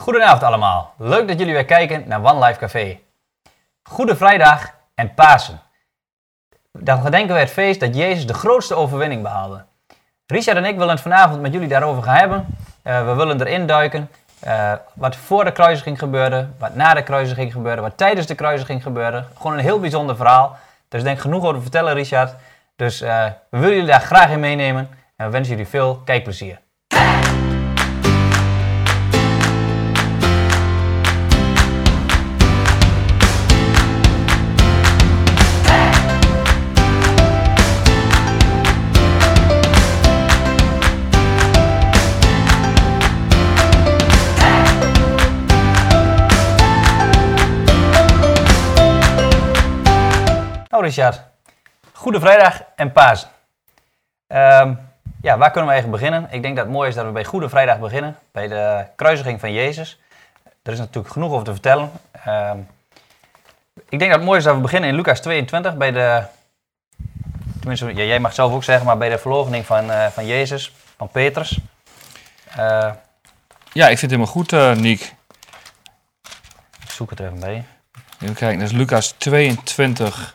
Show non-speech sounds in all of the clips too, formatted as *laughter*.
Goedenavond allemaal. Leuk dat jullie weer kijken naar One Life Café. Goede Vrijdag en Pasen. Dan gedenken we het feest dat Jezus de grootste overwinning behaalde. Richard en ik willen het vanavond met jullie daarover gaan hebben. Uh, we willen erin duiken. Uh, wat voor de kruisiging gebeurde, wat na de kruisiging gebeurde, wat tijdens de kruisiging gebeurde. Gewoon een heel bijzonder verhaal. Dus denk genoeg over te vertellen, Richard. Dus uh, we willen jullie daar graag in meenemen. En we wensen jullie veel kijkplezier. Richard, Goede Vrijdag en Paas. Um, ja, waar kunnen we eigenlijk beginnen? Ik denk dat het mooi is dat we bij Goede Vrijdag beginnen, bij de kruisiging van Jezus. Er is natuurlijk genoeg over te vertellen. Um, ik denk dat het mooi is dat we beginnen in Lucas 22, bij de, tenminste ja, jij mag zelf ook zeggen, maar bij de verloochening van, uh, van Jezus, van Petrus. Uh, ja, ik vind het helemaal goed, uh, Niek. Ik zoek het even bij. Even kijken, dat is Lucas 22,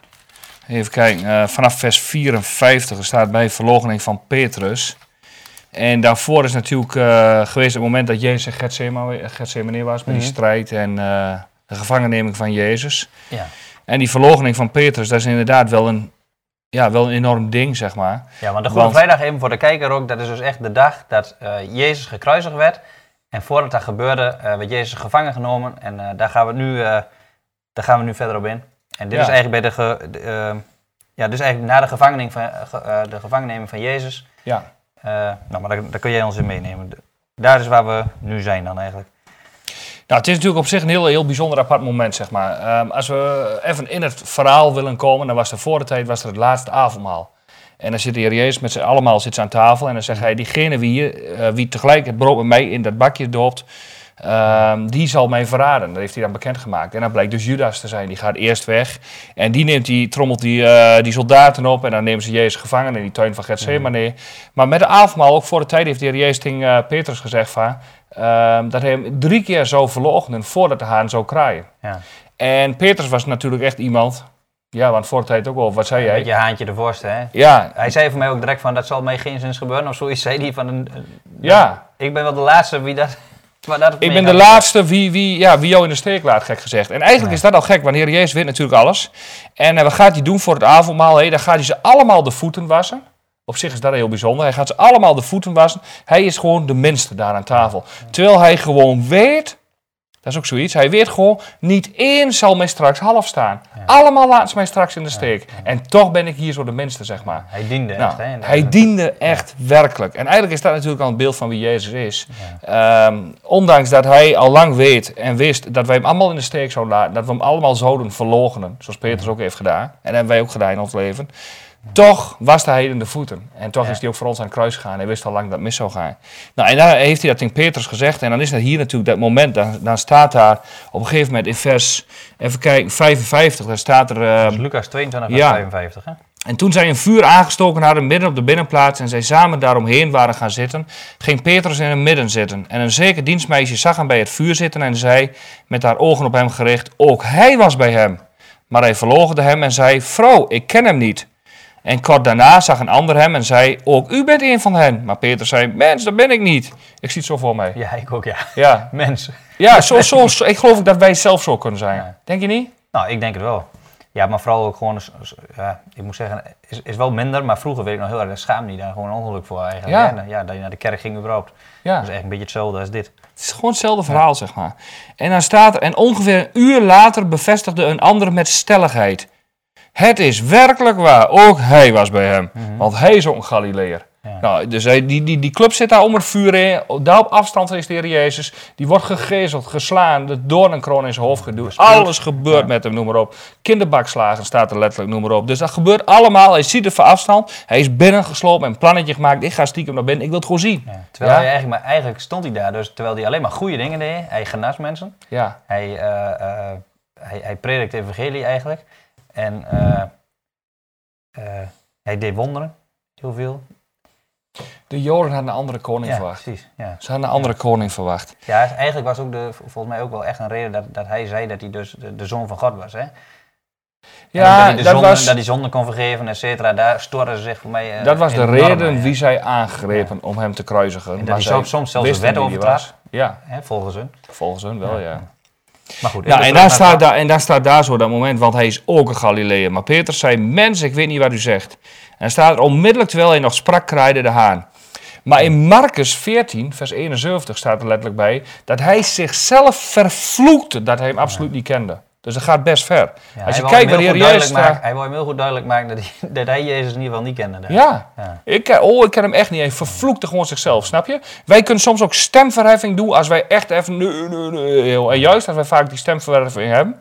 Even kijken, uh, vanaf vers 54 staat bij verloochening van Petrus. En daarvoor is natuurlijk uh, geweest het moment dat Jezus in Gethsemane was, met die mhm. strijd en uh, de gevangenneming van Jezus. Ja. En die verloochening van Petrus, dat is inderdaad wel een, ja, wel een enorm ding, zeg maar. Ja, want de Goede Vrijdag, even voor de kijker ook, dat is dus echt de dag dat Jezus gekruisigd werd. En voordat dat gebeurde, werd Jezus gevangen genomen. En daar, gaan we nu, daar gaan we nu verder op in. En dit is eigenlijk bij de, ge, de uh, ja, dus eigenlijk na de, gevangening van, uh, de gevangenneming van Jezus. Ja. Uh, nou, maar daar, daar, kun jij ons in meenemen. Daar is waar we nu zijn dan eigenlijk. Nou, het is natuurlijk op zich een heel, heel bijzonder apart moment, zeg maar. Um, als we even in het verhaal willen komen, dan was er voor de tijd was er het laatste avondmaal. En dan zit de Heer Jezus met z'n allemaal zit aan tafel en dan zegt hij, diegene wie, uh, wie tegelijk het brood met mij in dat bakje doopt, Um, die zal mij verraden. Dat heeft hij dan bekendgemaakt. En dan blijkt dus Judas te zijn. Die gaat eerst weg. En die, neemt die trommelt die, uh, die soldaten op. En dan nemen ze Jezus gevangen in die tuin van Gethsemane. Mm. Maar met de avondmaal, ook voor de tijd, heeft de heer Jezus tegen uh, Petrus gezegd van, uh, dat hij hem drie keer zou verloochenen voordat de haan zou kraaien. Ja. En Petrus was natuurlijk echt iemand... Ja, want voor de tijd ook al. Wat zei jij? Met je haantje de voorste, hè? Ja. Hij zei voor mij ook direct van, dat zal mij geen zins gebeuren. Of zoiets zei hij van... Een, ja. Ik ben wel de laatste wie dat ik ben de laatste wie, wie, ja, wie jou in de steek laat, gek gezegd. En eigenlijk is dat al gek, want Heer Jezus weet natuurlijk alles. En uh, wat gaat hij doen voor het avondmaal? Hey, dan gaat hij ze allemaal de voeten wassen. Op zich is dat heel bijzonder. Hij gaat ze allemaal de voeten wassen. Hij is gewoon de minste daar aan tafel. Terwijl hij gewoon weet dat is ook zoiets. Hij weet gewoon, niet één zal mij straks half staan. Allemaal laten ze mij straks in de steek. En toch ben ik hier zo de minste, zeg maar. Hij diende nou, echt, hè? Hij diende echt werkelijk. En eigenlijk is dat natuurlijk al een beeld van wie Jezus is. Um, ondanks dat hij al lang weet en wist dat wij hem allemaal in de steek zouden laten. Dat we hem allemaal zouden verlogenen. Zoals Petrus ook heeft gedaan. En dat hebben wij ook gedaan in ons leven. Toch waste hij in de voeten. En toch is hij ook voor ons aan het kruis gegaan. Hij wist al lang dat het mis zou gaan. Nou, en dan heeft hij dat in Petrus gezegd. En dan is dat hier natuurlijk dat moment. Dan, dan staat daar op een gegeven moment in vers, even kijken, 55. Daar staat er... Uh, Lucas 22, vers ja. 55, hè? En toen zij een vuur aangestoken hadden midden op de binnenplaats en zij samen daaromheen waren gaan zitten, ging Petrus in het midden zitten. En een zeker dienstmeisje zag hem bij het vuur zitten en zei, met haar ogen op hem gericht, ook hij was bij hem. Maar hij verloochende hem en zei, vrouw, ik ken hem niet. En kort daarna zag een ander hem en zei, ook u bent een van hen. Maar Peter zei, mens, dat ben ik niet. Ik zie het zo voor mij. Ja, ik ook, ja. Ja. *laughs* Mens. Ja, zo, zo, ik geloof dat wij zelf zo kunnen zijn. Denk je niet? Nou, ik denk het wel. Ja, maar vooral ook gewoon, ja, ik moet zeggen, is, is wel minder. Maar vroeger weet ik nog heel erg, daar schaam niet daar gewoon ongeluk voor eigenlijk. Ja. ja, dat je naar de kerk ging überhaupt. Ja. Dat is echt een beetje hetzelfde als dit. Het is gewoon hetzelfde verhaal, zeg maar. En dan staat er, en ongeveer een uur later bevestigde een ander met stelligheid. Het is werkelijk waar. Ook hij was bij hem. Mhm. Want hij is ook een Galileer. Nou, dus die, die, die club zit daar om het vuur in. Daar op afstand is de Heer Jezus. Die wordt gegezeld, geslaan, de doornenkroon in zijn hoofd geduwd. Alles gebeurt met hem, noem maar op. Kinderbakslagen staat er letterlijk, noem maar op. Dus dat gebeurt allemaal. Hij ziet het van afstand. Hij is binnengeslopen en een plannetje gemaakt. Ik ga stiekem naar binnen, ik wil het gewoon zien. Ja, terwijl hij eigenlijk, maar eigenlijk stond hij daar, dus terwijl hij alleen maar goede dingen deed. Hij genas mensen. Ja. Hij, uh, uh, hij, hij predikt evangelie eigenlijk. En uh, uh, hij deed wonderen, heel veel. De Joden hadden een andere koning Ja, verwacht. precies. Ja. Ze hadden een andere koning verwacht. ja, eigenlijk was ook de, volgens mij ook wel echt een reden dat, dat hij zei dat hij dus de, de zoon van God was. Hè? Ja, dat zonde, was, dat hij zonde kon vergeven, et cetera. Daar storen ze zich voor mij. eh, dat was de reden wie zij aangrepen om hem te kruisigen. En dat Maar hij soms- zelfs de wet overtrad. Ja, Hè, volgens hun. volgens hun wel, ja. Maar goed, Ja, even en daar, staat daar, en daar staat daar zo dat moment, want hij is ook een Galileër. Maar Petrus zei, mens, ik weet niet wat u zegt. En dan staat er onmiddellijk terwijl hij nog sprak, kraaide de haan. Maar in Marcus 14, vers 71 staat er letterlijk bij, dat hij zichzelf vervloekte dat hij hem absoluut niet kende. Dus dat gaat best ver. Ja, Als je kijkt waar de heel Heer Jezus staat. Hij wou hem heel goed duidelijk maken dat hij, *laughs* dat hij Jezus in ieder geval niet kende. Ja, Ja. ik, oh, ik ken hem echt niet. Hij vervloekte gewoon zichzelf, snap je? Wij kunnen soms ook stemverheffing doen als wij echt even... Nee, nee, nee. En juist als wij vaak die stemverheffing hebben,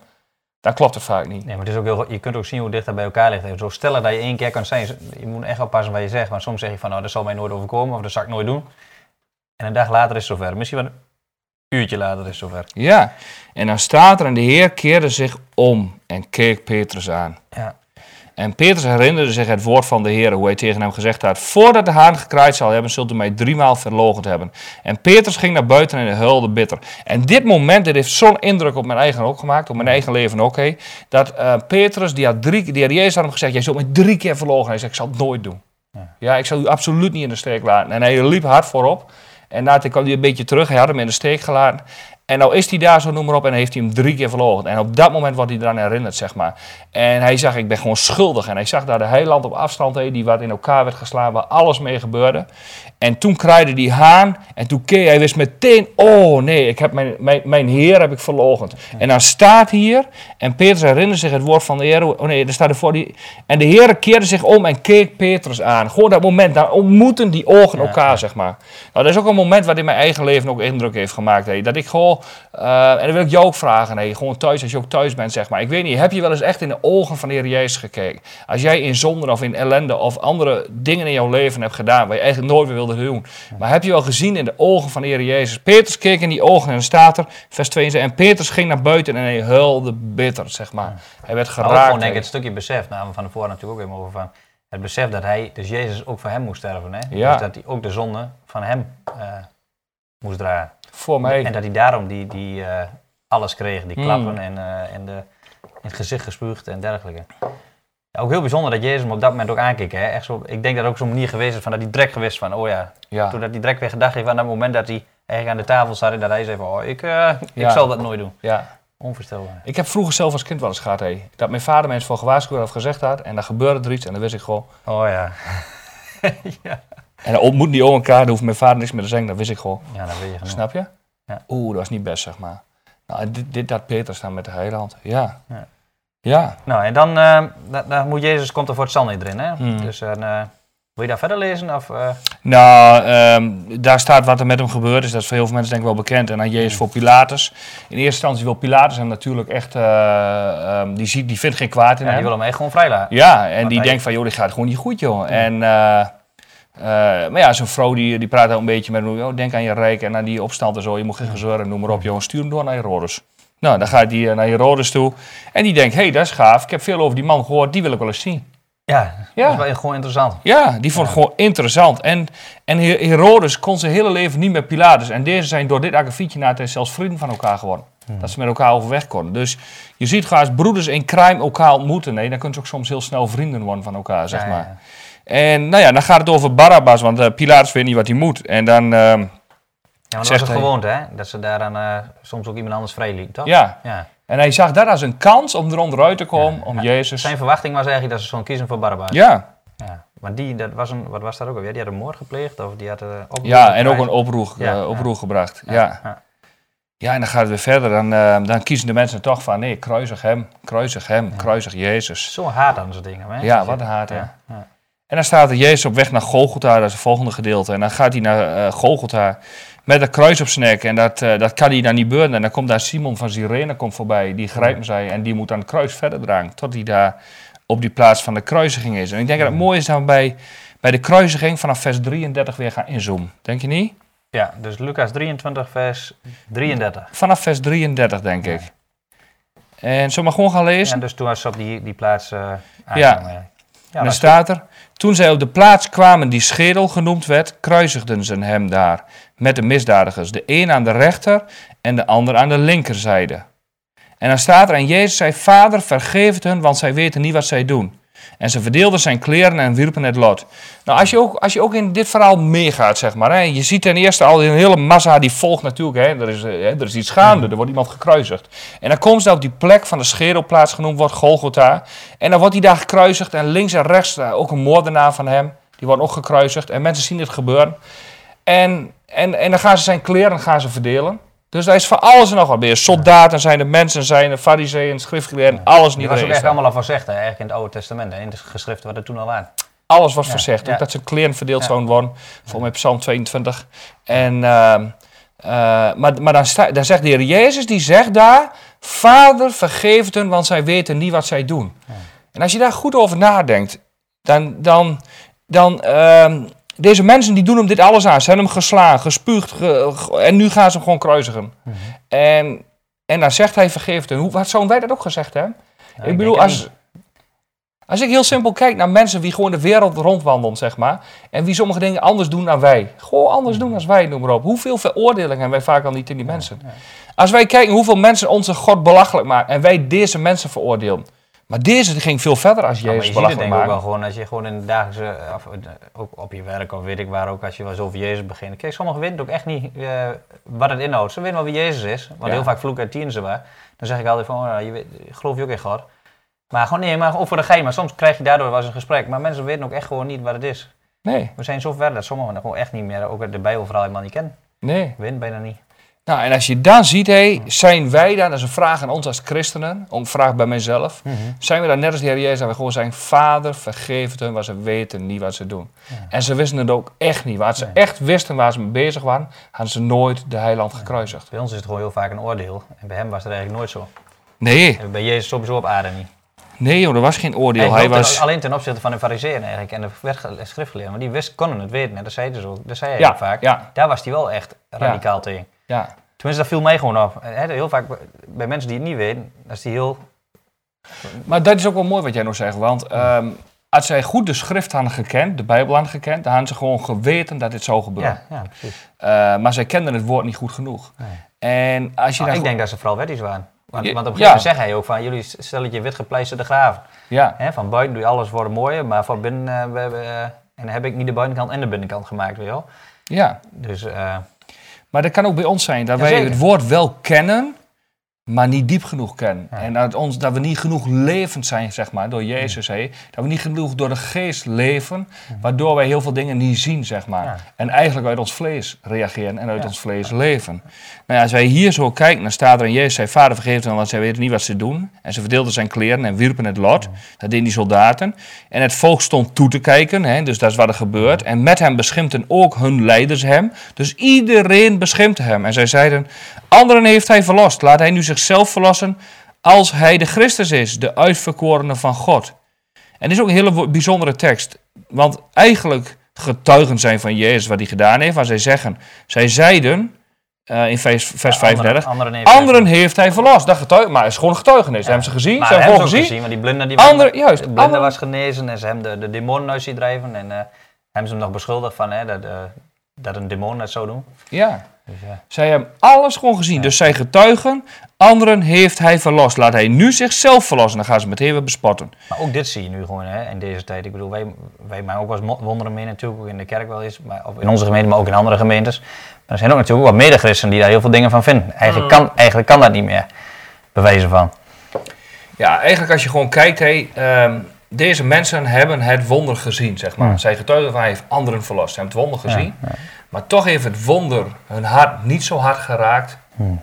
dan klopt het vaak niet. Nee, maar het is ook heel, je kunt ook zien hoe dicht dat bij elkaar ligt. Zo stellen dat je één keer kan zijn. Je moet echt oppassen wat je zegt. Want soms zeg je van, nou, dat zal mij nooit overkomen. Of dat zal ik nooit doen. En een dag later is het zover. Misschien wel uurtje later is zover. Ja, en dan staat er en de Heer keerde zich om en keek Petrus aan. Ja. En Petrus herinnerde zich het woord van de Heer, hoe hij tegen hem gezegd had: Voordat de haan gekraaid zal hebben, zult u mij driemaal verloochend hebben. En Petrus ging naar buiten en huilde bitter. En dit moment, dit heeft zo'n indruk op mijn eigen ook gemaakt, op mijn eigen leven ook, hé, dat eh, Petrus, die had drie, die had Jezus had hem gezegd: Jij zult mij drie keer verloochenen. Hij zei: Ik zal het nooit doen. Ja. Ja, ik zal u absoluut niet in de steek laten. En hij liep hard voorop. En later kwam hij een beetje terug. Hij had hem in de steek gelaten. En nou is hij daar zo, noem maar op. En heeft hij hem drie keer verloren. En op dat moment wordt hij eraan herinnerd, zeg maar. En hij zag, ik ben gewoon schuldig. En hij zag daar de heiland op afstand, hé, die wat in elkaar werd geslagen, waar alles mee gebeurde. En toen kraaide die haan. En toen keek hij wist meteen, oh nee, ik heb mijn, mijn, mijn heer heb ik verlogend. En dan staat hier, en Petrus herinnert zich het woord van de heer. Oh nee, er staat ervoor die... En de heer keerde zich om en keek Petrus aan. Gewoon dat moment, daar ontmoeten die ogen Ja, elkaar, ja. zeg maar. Nou, dat is ook een moment wat in mijn eigen leven ook indruk heeft gemaakt. Hé. Dat ik gewoon, eh, en dan wil ik jou ook vragen, hé, gewoon thuis, als je ook thuis bent, zeg maar. Ik weet niet, heb je wel eens echt in de ogen van de Heer Jezus gekeken? Als jij in zonde of in ellende of andere dingen in jouw leven hebt gedaan, waar je eigenlijk nooit meer wilde doen. Maar heb je wel gezien in de ogen van de Heer Jezus? Petrus keek in die ogen en dan staat er, vers 22, en Petrus ging naar buiten en hij huilde bitter, zeg maar. Hij werd Maar geraakt. gewoon denk ik het stukje besef. Hebben we van tevoren natuurlijk ook even over van. Het besef dat hij, dus Jezus ook voor hem moest sterven. Hè? Ja. Dus dat hij ook de zonde van hem eh, moest dragen. Voor mij. En dat hij daarom die, die, eh, alles kreeg. Die Hmm. klappen en, eh, en de, in het gezicht gespuugd en dergelijke. Ja, ook heel bijzonder dat Jezus hem op dat moment ook aankeek. Hè? Echt zo, ik denk dat ook zo'n manier geweest is van dat hij direct gewist van, oh ja. Ja. Toen dat hij direct weer gedacht heeft aan dat moment dat hij eigenlijk aan de tafel zat. en Dat hij zei van, oh ik, eh, ik zal dat nooit doen. ja. Onvoorstelbaar. Ik heb vroeger zelf als kind wel eens gehad, hé. Dat mijn vader mensen voor gewaarschuwd had of gezegd had. En dan gebeurde er iets en dan wist ik gewoon. Oh ja. *laughs* ja. En dan ontmoeten die ook elkaar, dan hoeft mijn vader niks meer te zeggen, dat wist ik gewoon. Ja, dat weet je genoeg. Snap je? Ja. Oeh, dat was niet best, zeg maar. Nou, en dit, dit had Peter staan met de heiland. Ja. Ja. Ja. Nou, en dan da- daar moet Jezus komt er voor het zal niet erin. Hè? Hmm. Dus eh, wil je daar verder lezen? Of, eh, Nou, ehm, daar staat wat er met hem gebeurd is. Dat is voor heel veel mensen denk ik wel bekend. En dan Jezus voor Pilatus. In eerste instantie wil Pilatus hem natuurlijk echt... eh, ehm, die, ziet, die vindt geen kwaad in ja, die hem. wil hem echt gewoon vrijlaten. Ja, en Want die hij- denkt van, joh, dit gaat gewoon niet goed, joh. En, eh, eh, maar ja, zo'n vrouw die, die praat ook een beetje met hem, joh, denk aan je rijk en aan die opstand en zo. Je moet geen gezeur en noem maar op, joh. Stuur hem door naar Herodes. Nou, dan gaat hij eh, naar Herodes toe. En die denkt, hé, hey, dat is gaaf. Ik heb veel over die man gehoord, die wil ik wel eens zien. Ja, Ja. dat is wel gewoon interessant. Ja, die vond het gewoon interessant. En, en Her- Herodes kon zijn hele leven niet met Pilatus. En deze zijn door dit akkefietje na het zelfs vrienden van elkaar geworden. Dat ze met elkaar overweg konden. Dus je ziet gewoon als broeders in crime elkaar ontmoeten. Nee, dan kunnen ze ook soms heel snel vrienden worden van elkaar, zeg Ja, maar. En nou ja, dan gaat het over Barabbas, want eh, Pilatus weet niet wat hij moet. En dan, ehm, Ja, maar dat was het gewoonte, hè? Dat ze daaraan eh, soms ook iemand anders vrijliep, toch? ja. ja. En hij zag dat als een kans om er onderuit te komen, om Jezus. Zijn verwachting was eigenlijk dat ze zo'n kiezen voor Barabbas. Ja, Ja. Maar die, dat was een, wat was dat ook alweer? Die had een moord gepleegd of die had eh oproer ja en ook een oproer, Ja, oproer gebracht. Ja. ja. Ja, en dan gaat het weer verder. Dan, eh, dan kiezen de mensen toch van, nee, kruisig hem, kruisig hem, kruisig Jezus. Zo haat aan zo'n dingen, hè? Ja, wat een haat, hè. Ja. En dan staat er Jezus op weg naar Golgotha, dat is het volgende gedeelte. En dan gaat hij naar eh, Golgotha met een kruis op zijn nek. En dat, eh, dat kan hij dan niet beuren. En dan komt daar Simon van Cyrene komt voorbij, die grijpt hem zij. En die moet dan het kruis verder dragen, tot hij daar op die plaats van de kruisiging is. En ik denk dat het mooi is dat we bij, bij de kruisiging vanaf vers 33 weer gaan inzoomen. Denk je niet? Ja, dus Lucas 23, vers 33. Vanaf vers 33, denk ik. En zullen we maar gewoon gaan lezen? En dus toen was ze op die, die plaats eh Ja. Ja. dan staat er, toen zij op de plaats kwamen die schedel genoemd werd, kruisigden ze hem daar met de misdadigers, de een aan de rechter en de ander aan de linkerzijde. En dan staat er, en Jezus zei, Vader, vergeef het hun, want zij weten niet wat zij doen. En ze verdeelden zijn kleren en wierpen het lot. Nou, als je ook, als je ook in dit verhaal meegaat, zeg maar. Hè, je ziet ten eerste al een hele massa die volgt natuurlijk. Hè, er, is, eh, hè, er is iets gaande, er wordt iemand gekruisigd. En dan komt ze op die plek van de schedelplaats genoemd, wordt Golgotha. En dan wordt hij daar gekruisigd. En links en rechts eh, ook een moordenaar van hem. Die wordt ook gekruisigd. En mensen zien het gebeuren. En, en, en dan gaan ze zijn kleren gaan ze verdelen. Dus daar is van alles en nog wat meer. Soldaten zijn er, mensen zijn er, fariseeën, schriftgeleerden, alles niet was ook echt allemaal al voorzegd, hè, eigenlijk in het Oude Testament. hè, In de geschriften wat er toen al waren. Alles was Ja, verzegd. ja. Ook dat ze kleren verdeeld Ja. zouden worden. Volgens mij Psalm 22. En, ehm, eh, maar maar dan, sta, dan zegt de Heer Jezus, die zegt daar... Vader, vergeef het hun, want zij weten niet wat zij doen. En als je daar goed over nadenkt... Dan, dan, dan ehm, deze mensen die doen hem dit alles aan. Ze hebben hem geslagen, gespuugd. ge- ge- en nu gaan ze hem gewoon kruisigen. Mhm. En, en dan zegt hij, vergeef het hun. Hoe, wat zouden wij dat ook gezegd hebben? Ik bedoel, als, als ik heel simpel kijk naar mensen die gewoon de wereld rondwandelen, zeg maar. En wie sommige dingen anders doen dan wij. Gewoon anders doen dan wij, noem maar op. Hoeveel veroordeling hebben wij vaak al niet in die mensen. Als wij kijken hoeveel mensen onze God belachelijk maken. En wij deze mensen veroordelen. Maar deze ging veel verder als Ja, maar Jezus je ziet het belachelijk denk ik wel gewoon als je gewoon in de dagelijkse, of, eh, ook op je werk of weet ik waar ook, als je wel over Jezus begint. Kijk, sommigen weten ook echt niet eh, wat het inhoudt. Ze weten wel wie Jezus is, want Ja. heel vaak vloeken en tieren ze waar. Dan zeg ik altijd van, oh, je weet, geloof je ook in God? Maar gewoon nee, maar ook voor de gein. Maar soms krijg je daardoor wel eens een gesprek. Maar mensen weten ook echt gewoon niet wat het is. Nee, We zijn zo ver dat sommigen gewoon echt niet meer, ook de Bijbel vooral helemaal niet kennen. nee. Weten bijna niet. Nou, en als je dan ziet, hé, zijn wij dan, dat is een vraag aan ons als christenen, een vraag bij mijzelf. Zijn we dan net als de Heer Jezus, dat we gewoon zijn, Vader, vergeef het hun, ze weten niet wat ze doen. En ze wisten het ook echt niet. Waar ze Nee. echt wisten waar ze mee bezig waren, hadden ze nooit de heiland gekruisigd. Bij ons is het gewoon heel vaak een oordeel. En bij hem was het eigenlijk nooit zo. Nee, En bij Jezus sowieso op aarde niet. nee joh, er was geen oordeel. Hij was, Alleen ten opzichte van de fariseeën eigenlijk en de schriftgeleerden. Want die wist, konden het weten. En dat zeiden ze ook. Dat zei hij ja, vaak. ja, Daar was hij wel echt radicaal tegen. Ja. Tenminste, dat viel mij gewoon op. Hè, Heel vaak bij- mensen die het niet weten, dat is die heel... Maar dat is ook wel mooi wat jij nog zegt, want ehm, als zij goed de schrift hadden gekend, de Bijbel hadden gekend, dan hadden ze gewoon geweten dat dit zou gebeuren. Ja, ja precies. Eh, maar zij kenden het woord niet goed genoeg. Nee. En als je Nou, ik denk dat ze vooral wettisch waren. Want, op een gegeven ja. moment zeg hij ook van, jullie stellen je wit gepleisterde graven. Ja, Hè, van buiten doe je alles voor de mooie, maar van binnen eh, we, eh, en heb ik niet de buitenkant en de binnenkant gemaakt, weet je wel. ja. Dus Maar dat kan ook bij ons zijn, dat wij het woord wel kennen, maar niet diep genoeg kennen. Ja. En dat, ons, dat we niet genoeg levend zijn, zeg maar, door Jezus. Dat we niet genoeg door de geest leven, waardoor wij heel veel dingen niet zien, zeg maar. Ja. En eigenlijk uit ons vlees reageren en uit Ja. ons vlees leven. Nou ja, als wij hier zo kijken, dan staat er in Jezus zei, Vader vergeef hen, want zij weten niet wat ze doen. En ze verdeelden zijn kleren en wierpen het lot. Dat deden die soldaten. En het volk stond toe te kijken, hè, dus dat is wat er gebeurt. En met hem beschimpten ook hun leiders hem. Dus iedereen beschimpte hem. En zij zeiden, anderen heeft hij verlost. Laat hij nu zichzelf verlossen als hij de Christus is, de uitverkorene van God. En dit is ook een hele bijzondere tekst. Want eigenlijk getuigen zijn van Jezus wat hij gedaan heeft. Maar zij zeggen, zij zeiden eh, in vers, vers ja, 35, Anderen, heeft anderen heeft hij verlost. Dat getuigen, maar het is gewoon getuigenis. Hebben ze gezien, Maar ze hebben ze gezien. gezien, want die blinde die Anderen, juist, de blinde was genezen en ze hebben de, de demonen uit zien drijven. En eh, hebben ze hem nog beschuldigd van hè, dat, eh, dat een demon dat zou doen. Ja, Dus, ja. zij hebben alles gewoon gezien. Dus zij getuigen, anderen heeft hij verlost. Laat hij nu zichzelf verlossen. Dan gaan ze meteen weer bespotten. Maar ook dit zie je nu gewoon hè, in deze tijd. Ik bedoel, wij, wij maken ook wel eens wonderen mee natuurlijk, ook in de kerk wel eens. Maar, of in onze gemeente, maar ook in andere gemeentes. Maar er zijn ook natuurlijk wat medechristenen die daar heel veel dingen van vinden. Eigenlijk, Mm. kan, eigenlijk kan dat niet meer, bewijzen van. Ja, eigenlijk als je gewoon kijkt, hé, ehm, deze mensen hebben het wonder gezien, zeg maar. Hmm. Zij getuigen van hij heeft anderen verlost. Ze hebben het wonder gezien. Ja, ja. Maar toch heeft het wonder hun hart niet zo hard geraakt Hmm.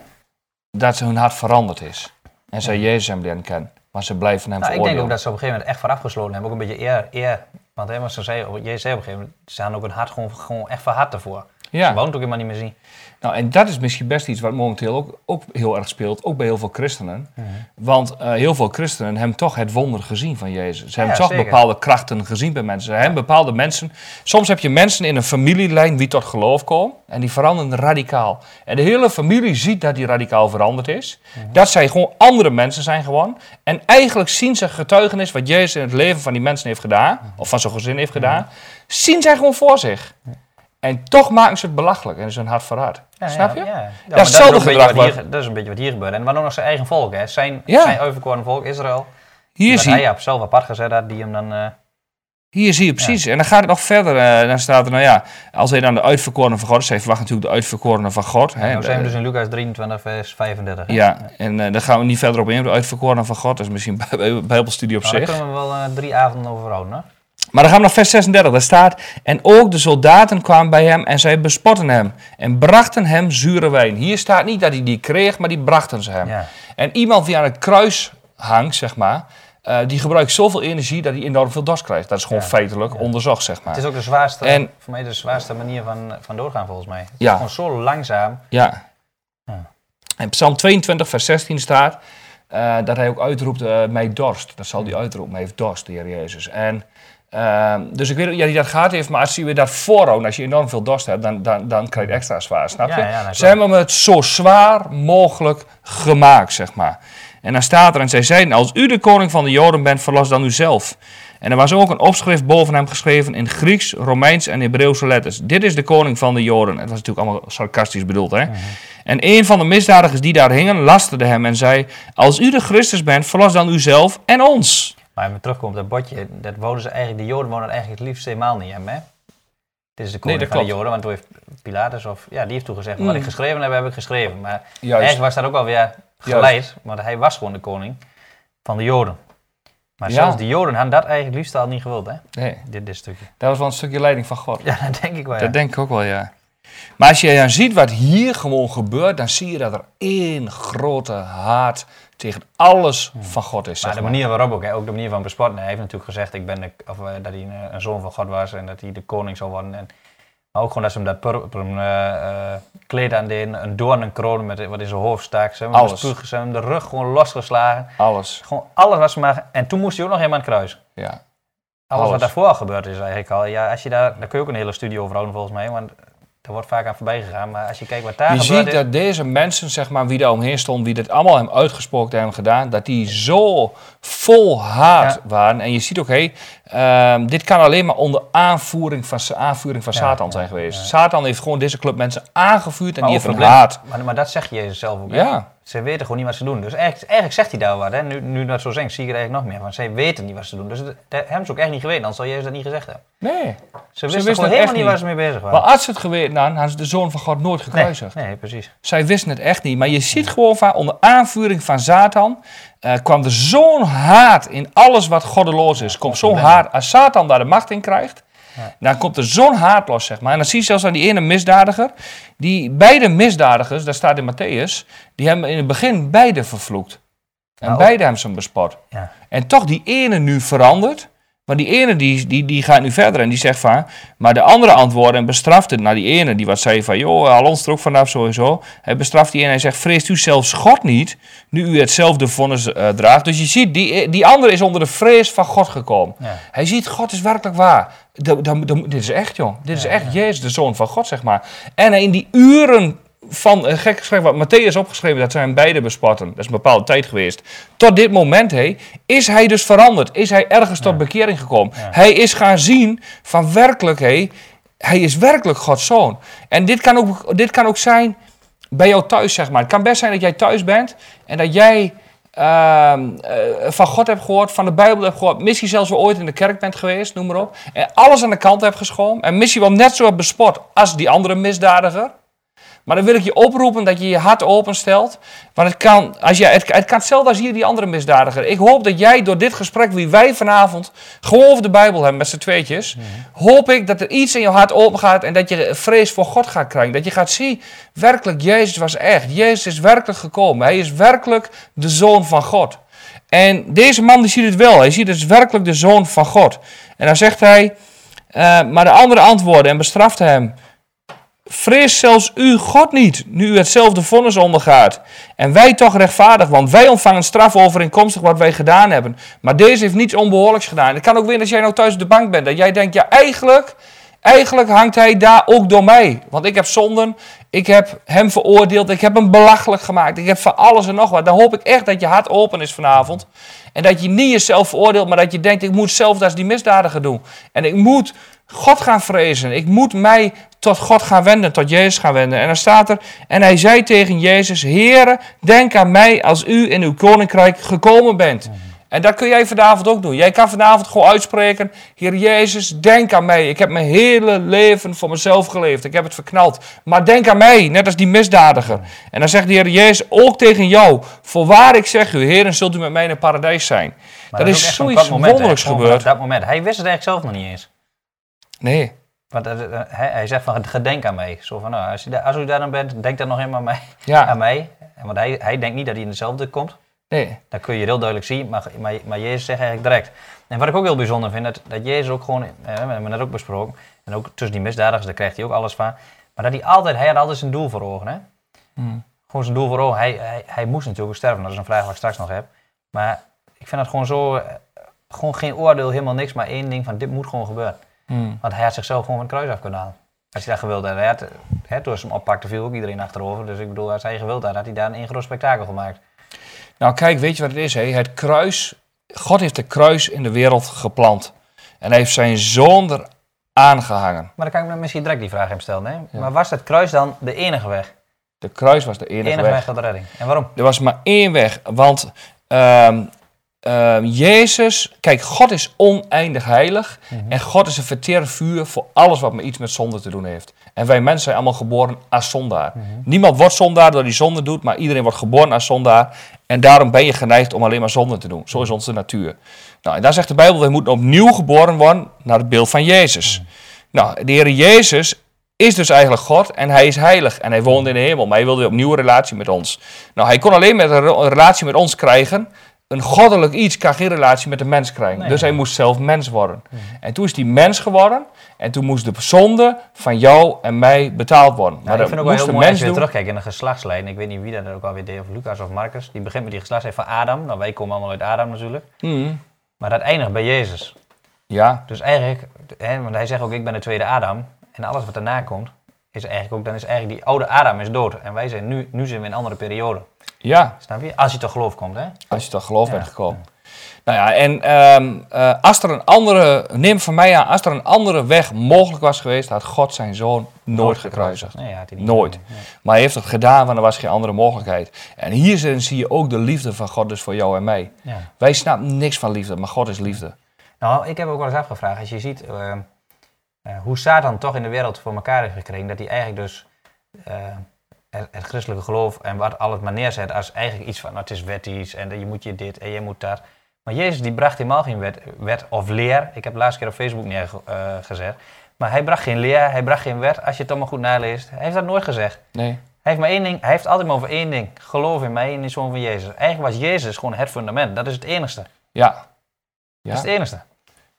dat ze hun hart veranderd is. En zij Jezus hem leren kennen. Maar ze blijven hem Nou, ik denk ook dat ze op een gegeven moment echt voorafgesloten hebben. Ook een beetje eer. eer want hè, ze zei, Jezus zei op een gegeven moment, ze hadden ook een hart gewoon, gewoon echt verhard ervoor. Ja. Ze woont ook helemaal niet meer zien. Nou, en dat is misschien best iets wat momenteel ook, ook heel erg speelt, ook bij heel veel christenen. Want eh, heel veel christenen hebben toch het wonder gezien van Jezus. Ze hebben toch zeker. bepaalde krachten gezien bij mensen. Ze hebben bepaalde mensen. Soms heb je mensen in een familielijn die tot geloof komen en die veranderen radicaal. En de hele familie ziet dat die radicaal veranderd is. Dat zij gewoon andere mensen zijn gewoon. En eigenlijk zien ze getuigenis wat Jezus in het leven van die mensen heeft gedaan, of van zijn gezin heeft gedaan, zien zij gewoon voor zich. En toch maken ze het belachelijk en is hun hart. Ja, Snap je? Ja, ja. Dat is gedrag hier, dat is een beetje wat hier gebeurt. En maar ook nog zijn eigen volk, hè. Zijn, zijn uitverkoren volk, Israël. Hier zie, hij op zelf apart gezet had, die hem dan... eh, hier zie je precies. En dan gaat het nog verder. eh, dan staat er, nou ja, als hij dan de uitverkorenen van God is, hij verwacht natuurlijk de uitverkorenen van God. Hè, nou zijn we dus in Lucas 23, vers 35. hè. ja, en eh, daar gaan we niet verder op in. De uitverkorenen van God, dat is misschien *laughs* bij- bijbelstudie op Nou, daar zich. kunnen we wel drie avonden over houden, hè. Maar dan gaan we naar vers 36. Daar staat, en ook de soldaten kwamen bij hem en zij bespotten hem. En brachten hem zure wijn. Hier staat niet dat hij die kreeg, maar die brachten ze hem. Ja. En iemand die aan het kruis hangt, zeg maar, eh, die gebruikt zoveel energie dat hij enorm veel dorst krijgt. Dat is gewoon Ja. feitelijk onderzocht, zeg maar. Het is ook de zwaarste, En- voor mij de zwaarste manier van, van doorgaan, volgens mij. Het Ja. is gewoon zo langzaam. Ja. En Psalm 22, vers 16 staat eh, dat hij ook uitroept, eh mij dorst. Dat zal hij uitroepen, mij heeft dorst, de Heer Jezus. En, ehm, dus ik weet ook ja, die dat gaat heeft, maar als je weer dat voorhoudt, als je enorm veel dorst hebt, dan, dan, dan krijg je het extra zwaar, snap je? Ja, ja, dat Ze hebben het zo zwaar mogelijk gemaakt, zeg maar. En dan staat er, en zij zeiden, als u de koning van de Joden bent, verlos dan uzelf. En er was ook een opschrift boven hem geschreven in Grieks, Romeins en Hebreeuwse letters. Dit is de koning van de Joden. Het was natuurlijk allemaal sarcastisch bedoeld, hè? En een van de misdadigers die daar hingen, lasterde hem en zei, als u de Christus bent, verlos dan uzelf en ons. Maar als we terugkomen op dat bordje, dat wouden ze eigenlijk, de Joden wonen eigenlijk het liefst helemaal niet hem, hè? Dit is de koning van de. Joden, want toen heeft Pilatus, of ja, die heeft toen gezegd, Mm. wat ik geschreven heb, heb ik geschreven. Maar Juist. eigenlijk was dat ook wel weer geleid, want hij was gewoon de koning van de Joden. Maar Ja. zelfs de Joden hadden dat eigenlijk liefst al niet gewild, hè? Nee, Dit, dit stukje. dat was wel een stukje leiding van God. Ja, *laughs* dat denk ik wel, ja. Dat denk ik ook wel, ja. Maar als je dan ziet wat hier gewoon gebeurt, dan zie je dat er één grote haat tegen alles van God is. Maar Zeg de manier waarop ook, hè, ook de manier van bespotten. Hij heeft natuurlijk gezegd ik ben de, of, eh, dat hij een, een zoon van God was en dat hij de koning zou worden. En, maar ook gewoon dat ze hem dat purper eh, eh, kleed aan deden, een doorn en kroon met wat in zijn hoofd stak. Ze hebben hem Alles. bespuugd, ze hebben hem de rug gewoon losgeslagen. Alles, Gewoon alles wat ze maar... En toen moest hij ook nog helemaal aan het kruis. ja. Alles, Alles. wat daarvoor al gebeurd is eigenlijk al. Ja, als je daar, daar kun je ook een hele studie over houden volgens mij. Want daar wordt vaak aan voorbij gegaan. Maar als je kijkt wat daar Je ziet is... dat deze mensen, zeg maar, wie daar omheen stonden, wie dit allemaal hebben uitgesproken hebben gedaan, dat die zo vol haat Ja. waren. En je ziet ook, hé, ehm, dit kan alleen maar onder aanvoering van, aanvoering van Ja, Satan ja, zijn geweest. Satan heeft gewoon deze club mensen aangevuurd en Maar die heeft haat. Maar, maar dat zegt Jezus zelf ook. Ja, Ze weten gewoon niet wat ze doen. Dus eigenlijk, eigenlijk zegt hij daar wat. Hè? Nu, nu dat zo zegt, zie ik er eigenlijk nog meer. Want zij weten niet wat ze doen. Dus dat hebben ze ook echt niet geweten. Anders zou Jezus dat niet gezegd hebben. nee. Ze wisten het helemaal niet niet. waar ze mee bezig Maar waren. als ze het geweten hadden, hadden ze de zoon van God nooit gekruisigd. nee, precies. Zij wisten het echt niet. Maar je ziet gewoon van onder aanvuring van Satan eh, kwam er zo'n haat in alles wat goddeloos is. komt zo'n haat. Als Satan daar de macht in krijgt, Ja. dan komt er zo'n haat los, zeg maar. En dan zie je zelfs aan die ene misdadiger. Die beide misdadigers, daar staat in Matthäus, die hebben in het begin beide vervloekt. En Nou, beide hebben ze hem bespot. Ja. En toch die ene nu verandert. Maar die ene die, die, die gaat nu verder en die zegt van... Maar de andere antwoorden en bestraft het naar die ene die wat zei van... joh, haal ons er ook vanaf sowieso. Hij bestraft die ene en hij zegt... vreest u zelfs God niet, nu u hetzelfde vonnis eh, draagt. Dus je ziet, die, die andere is onder de vrees van God gekomen. Ja. Hij ziet, God is werkelijk waar. Dit is echt, joh. Dit is echt. Jezus, de Zoon van God, zeg maar. En in die uren van, uh, gek geschreven, wat Matthäus opgeschreven, dat zijn beide bespotten. Dat is een bepaalde tijd geweest. Tot dit moment, hé, is hij dus veranderd. Is hij ergens tot bekering gekomen. Ja. Hij is gaan zien van werkelijk, hé, hij is werkelijk Gods Zoon. En dit kan ook, dit kan ook zijn bij jou thuis, zeg maar. Het kan best zijn dat jij thuis bent en dat jij ehm, eh, van God hebt gehoord, van de Bijbel hebt gehoord, misschien zelfs wel ooit in de kerk bent geweest, noem maar op. En alles aan de kant hebt geschoven en misschien wel net zo bespot als die andere misdadiger. Maar dan wil ik je oproepen dat je je hart openstelt. Want het kan, als je, het, het kan hetzelfde als hier die andere misdadiger. Ik hoop dat jij door dit gesprek, wie wij vanavond gewoon over de Bijbel hebben met z'n tweetjes. Hoop ik dat er iets in je hart open gaat en dat je vrees voor God gaat krijgen. Dat je gaat zien, werkelijk, Jezus was echt. Jezus is werkelijk gekomen. Hij is werkelijk de Zoon van God. En deze man die ziet het wel. Hij ziet het is werkelijk de Zoon van God. En dan zegt hij, eh, maar de andere antwoorden en bestraft hem vrees zelfs u God niet, nu u hetzelfde vonnis ondergaat. En wij toch rechtvaardig, want wij ontvangen straf overeenkomstig wat wij gedaan hebben. Maar deze heeft niets onbehoorlijks gedaan. Het kan ook weer als jij nou thuis op de bank bent, dat jij denkt, ja eigenlijk, eigenlijk hangt hij daar ook door mij. Want ik heb zonden, ik heb hem veroordeeld, ik heb hem belachelijk gemaakt, ik heb van alles en nog wat. Dan hoop ik echt dat je hart open is vanavond. En dat je niet jezelf veroordeelt, maar dat je denkt, ik moet zelf als die misdadiger doen. En ik moet God gaan vrezen. Ik moet mij tot God gaan wenden, tot Jezus gaan wenden. En dan staat er, en hij zei tegen Jezus, Heere, denk aan mij als u in uw koninkrijk gekomen bent. En dat kun jij vanavond ook doen. Jij kan vanavond gewoon uitspreken, Heer Jezus, denk aan mij. Ik heb mijn hele leven voor mezelf geleefd. Ik heb het verknald. Maar denk aan mij, net als die misdadiger. En dan zegt de Heer Jezus ook tegen jou, voorwaar ik zeg u, Heer, zult u met mij in het paradijs zijn. Maar dat, is zoiets moment, wonderlijks gebeurd. dat moment. Hij wist het eigenlijk zelf nog niet eens. Nee. Want eh, eh, hij, hij zegt van, gedenk aan mij. Zo van, nou, als, je daar, als u daar dan bent, denk dan nog helemaal aan mij. Ja. Aan mij. Want hij, hij denkt niet dat hij in dezelfde komt. Nee. Dat kun je heel duidelijk zien, maar, maar, maar Jezus zegt eigenlijk direct. En wat ik ook heel bijzonder vind, dat, dat Jezus ook gewoon, eh, we hebben het net ook besproken, en ook tussen die misdadigers, daar krijgt hij ook alles van. Maar dat hij altijd, hij had altijd zijn doel voor ogen. Hè? Hmm. Gewoon zijn doel voor ogen. Hij, hij, hij moest natuurlijk sterven, dat is een vraag wat ik straks nog heb. Maar ik vind dat gewoon zo, gewoon geen oordeel, helemaal niks, maar één ding van dit moet gewoon gebeuren. Hmm. Want hij had zichzelf gewoon van het kruis af kunnen halen. Als hij dat gewild had. Hij had hè, toen ze hem oppakte, viel ook iedereen achterover. Dus ik bedoel, als hij gewild had, had hij daar een groot spektakel gemaakt. Nou, kijk, weet je wat het is? Hè? Het kruis, God heeft de kruis in de wereld geplant. En hij heeft zijn zoon er aangehangen. Maar dan kan ik me misschien direct die vraag hem stellen. Hè? Maar was het kruis dan de enige weg? De kruis was de De enige, enige weg. weg tot de redding. En waarom? Er was maar één weg. Want ehm, ehm, Jezus, kijk, God is oneindig heilig. En God is een verterend vuur voor alles wat maar iets met zonde te doen heeft. En wij mensen zijn allemaal geboren als zondaar. Niemand wordt zondaar door die zonde doet, maar iedereen wordt geboren als zondaar. En daarom ben je geneigd om alleen maar zonde te doen. Zo is onze natuur. Nou, en daar zegt de Bijbel, we moeten opnieuw geboren worden naar het beeld van Jezus. Nou, de Heer Jezus is dus eigenlijk God en hij is heilig en hij woont in de hemel, maar hij wilde opnieuw een relatie met ons. Nou, hij kon alleen met een relatie met ons krijgen. Een goddelijk iets kan geen relatie met de mens krijgen. Nee. Dus hij moest zelf mens worden. En toen is hij mens geworden en toen moest de zonde van jou en mij betaald worden. Nou, ik dat vind ook wel heel mooi als je weer terugkijkt in de geslachtslijn. Ik weet niet wie dat ook alweer deed, of Lucas of Marcus. Die begint met die geslachtslijn van Adam. Nou, wij komen allemaal uit Adam natuurlijk. Mhm. Maar dat eindigt bij Jezus. Ja, Dus eigenlijk, hè, want hij zegt ook, ik ben de tweede Adam. En alles wat daarna komt, is eigenlijk ook, dan is eigenlijk die oude Adam is dood. En wij zijn nu, nu zijn we in een andere periode. ja, Snap je? Als je toch geloof komt, hè? als je tot geloof Ja. bent gekomen. Nou ja, en ehm, eh, als er een andere, neem van mij aan, als er een andere weg mogelijk was geweest, had God zijn zoon nooit gekruisigd. Nee, niet Nooit. Nee. Maar hij heeft het gedaan, want er was geen andere mogelijkheid. En hier zie je ook de liefde van God dus voor jou en mij. Ja. Wij snappen niks van liefde, maar God is liefde. Nou, ik heb ook wel eens afgevraagd, als je ziet eh, eh, hoe Satan toch in de wereld voor elkaar heeft gekregen, dat hij eigenlijk dus eh, het, het christelijke geloof en wat alles maar neerzet als eigenlijk iets van, nou, het is wettisch en je moet je dit en je moet dat. Maar Jezus die bracht helemaal geen wet, wet of leer. Ik heb de laatste keer op Facebook neergezet. maar hij bracht geen leer, hij bracht geen wet. Als je het allemaal goed naleest, hij heeft dat nooit gezegd. Nee? Hij heeft maar één ding, hij heeft altijd maar over één ding. Geloof in mij en in de Zoon van Jezus. Eigenlijk was Jezus gewoon het fundament. Dat is het enigste. Ja. Dat ja. is het enigste.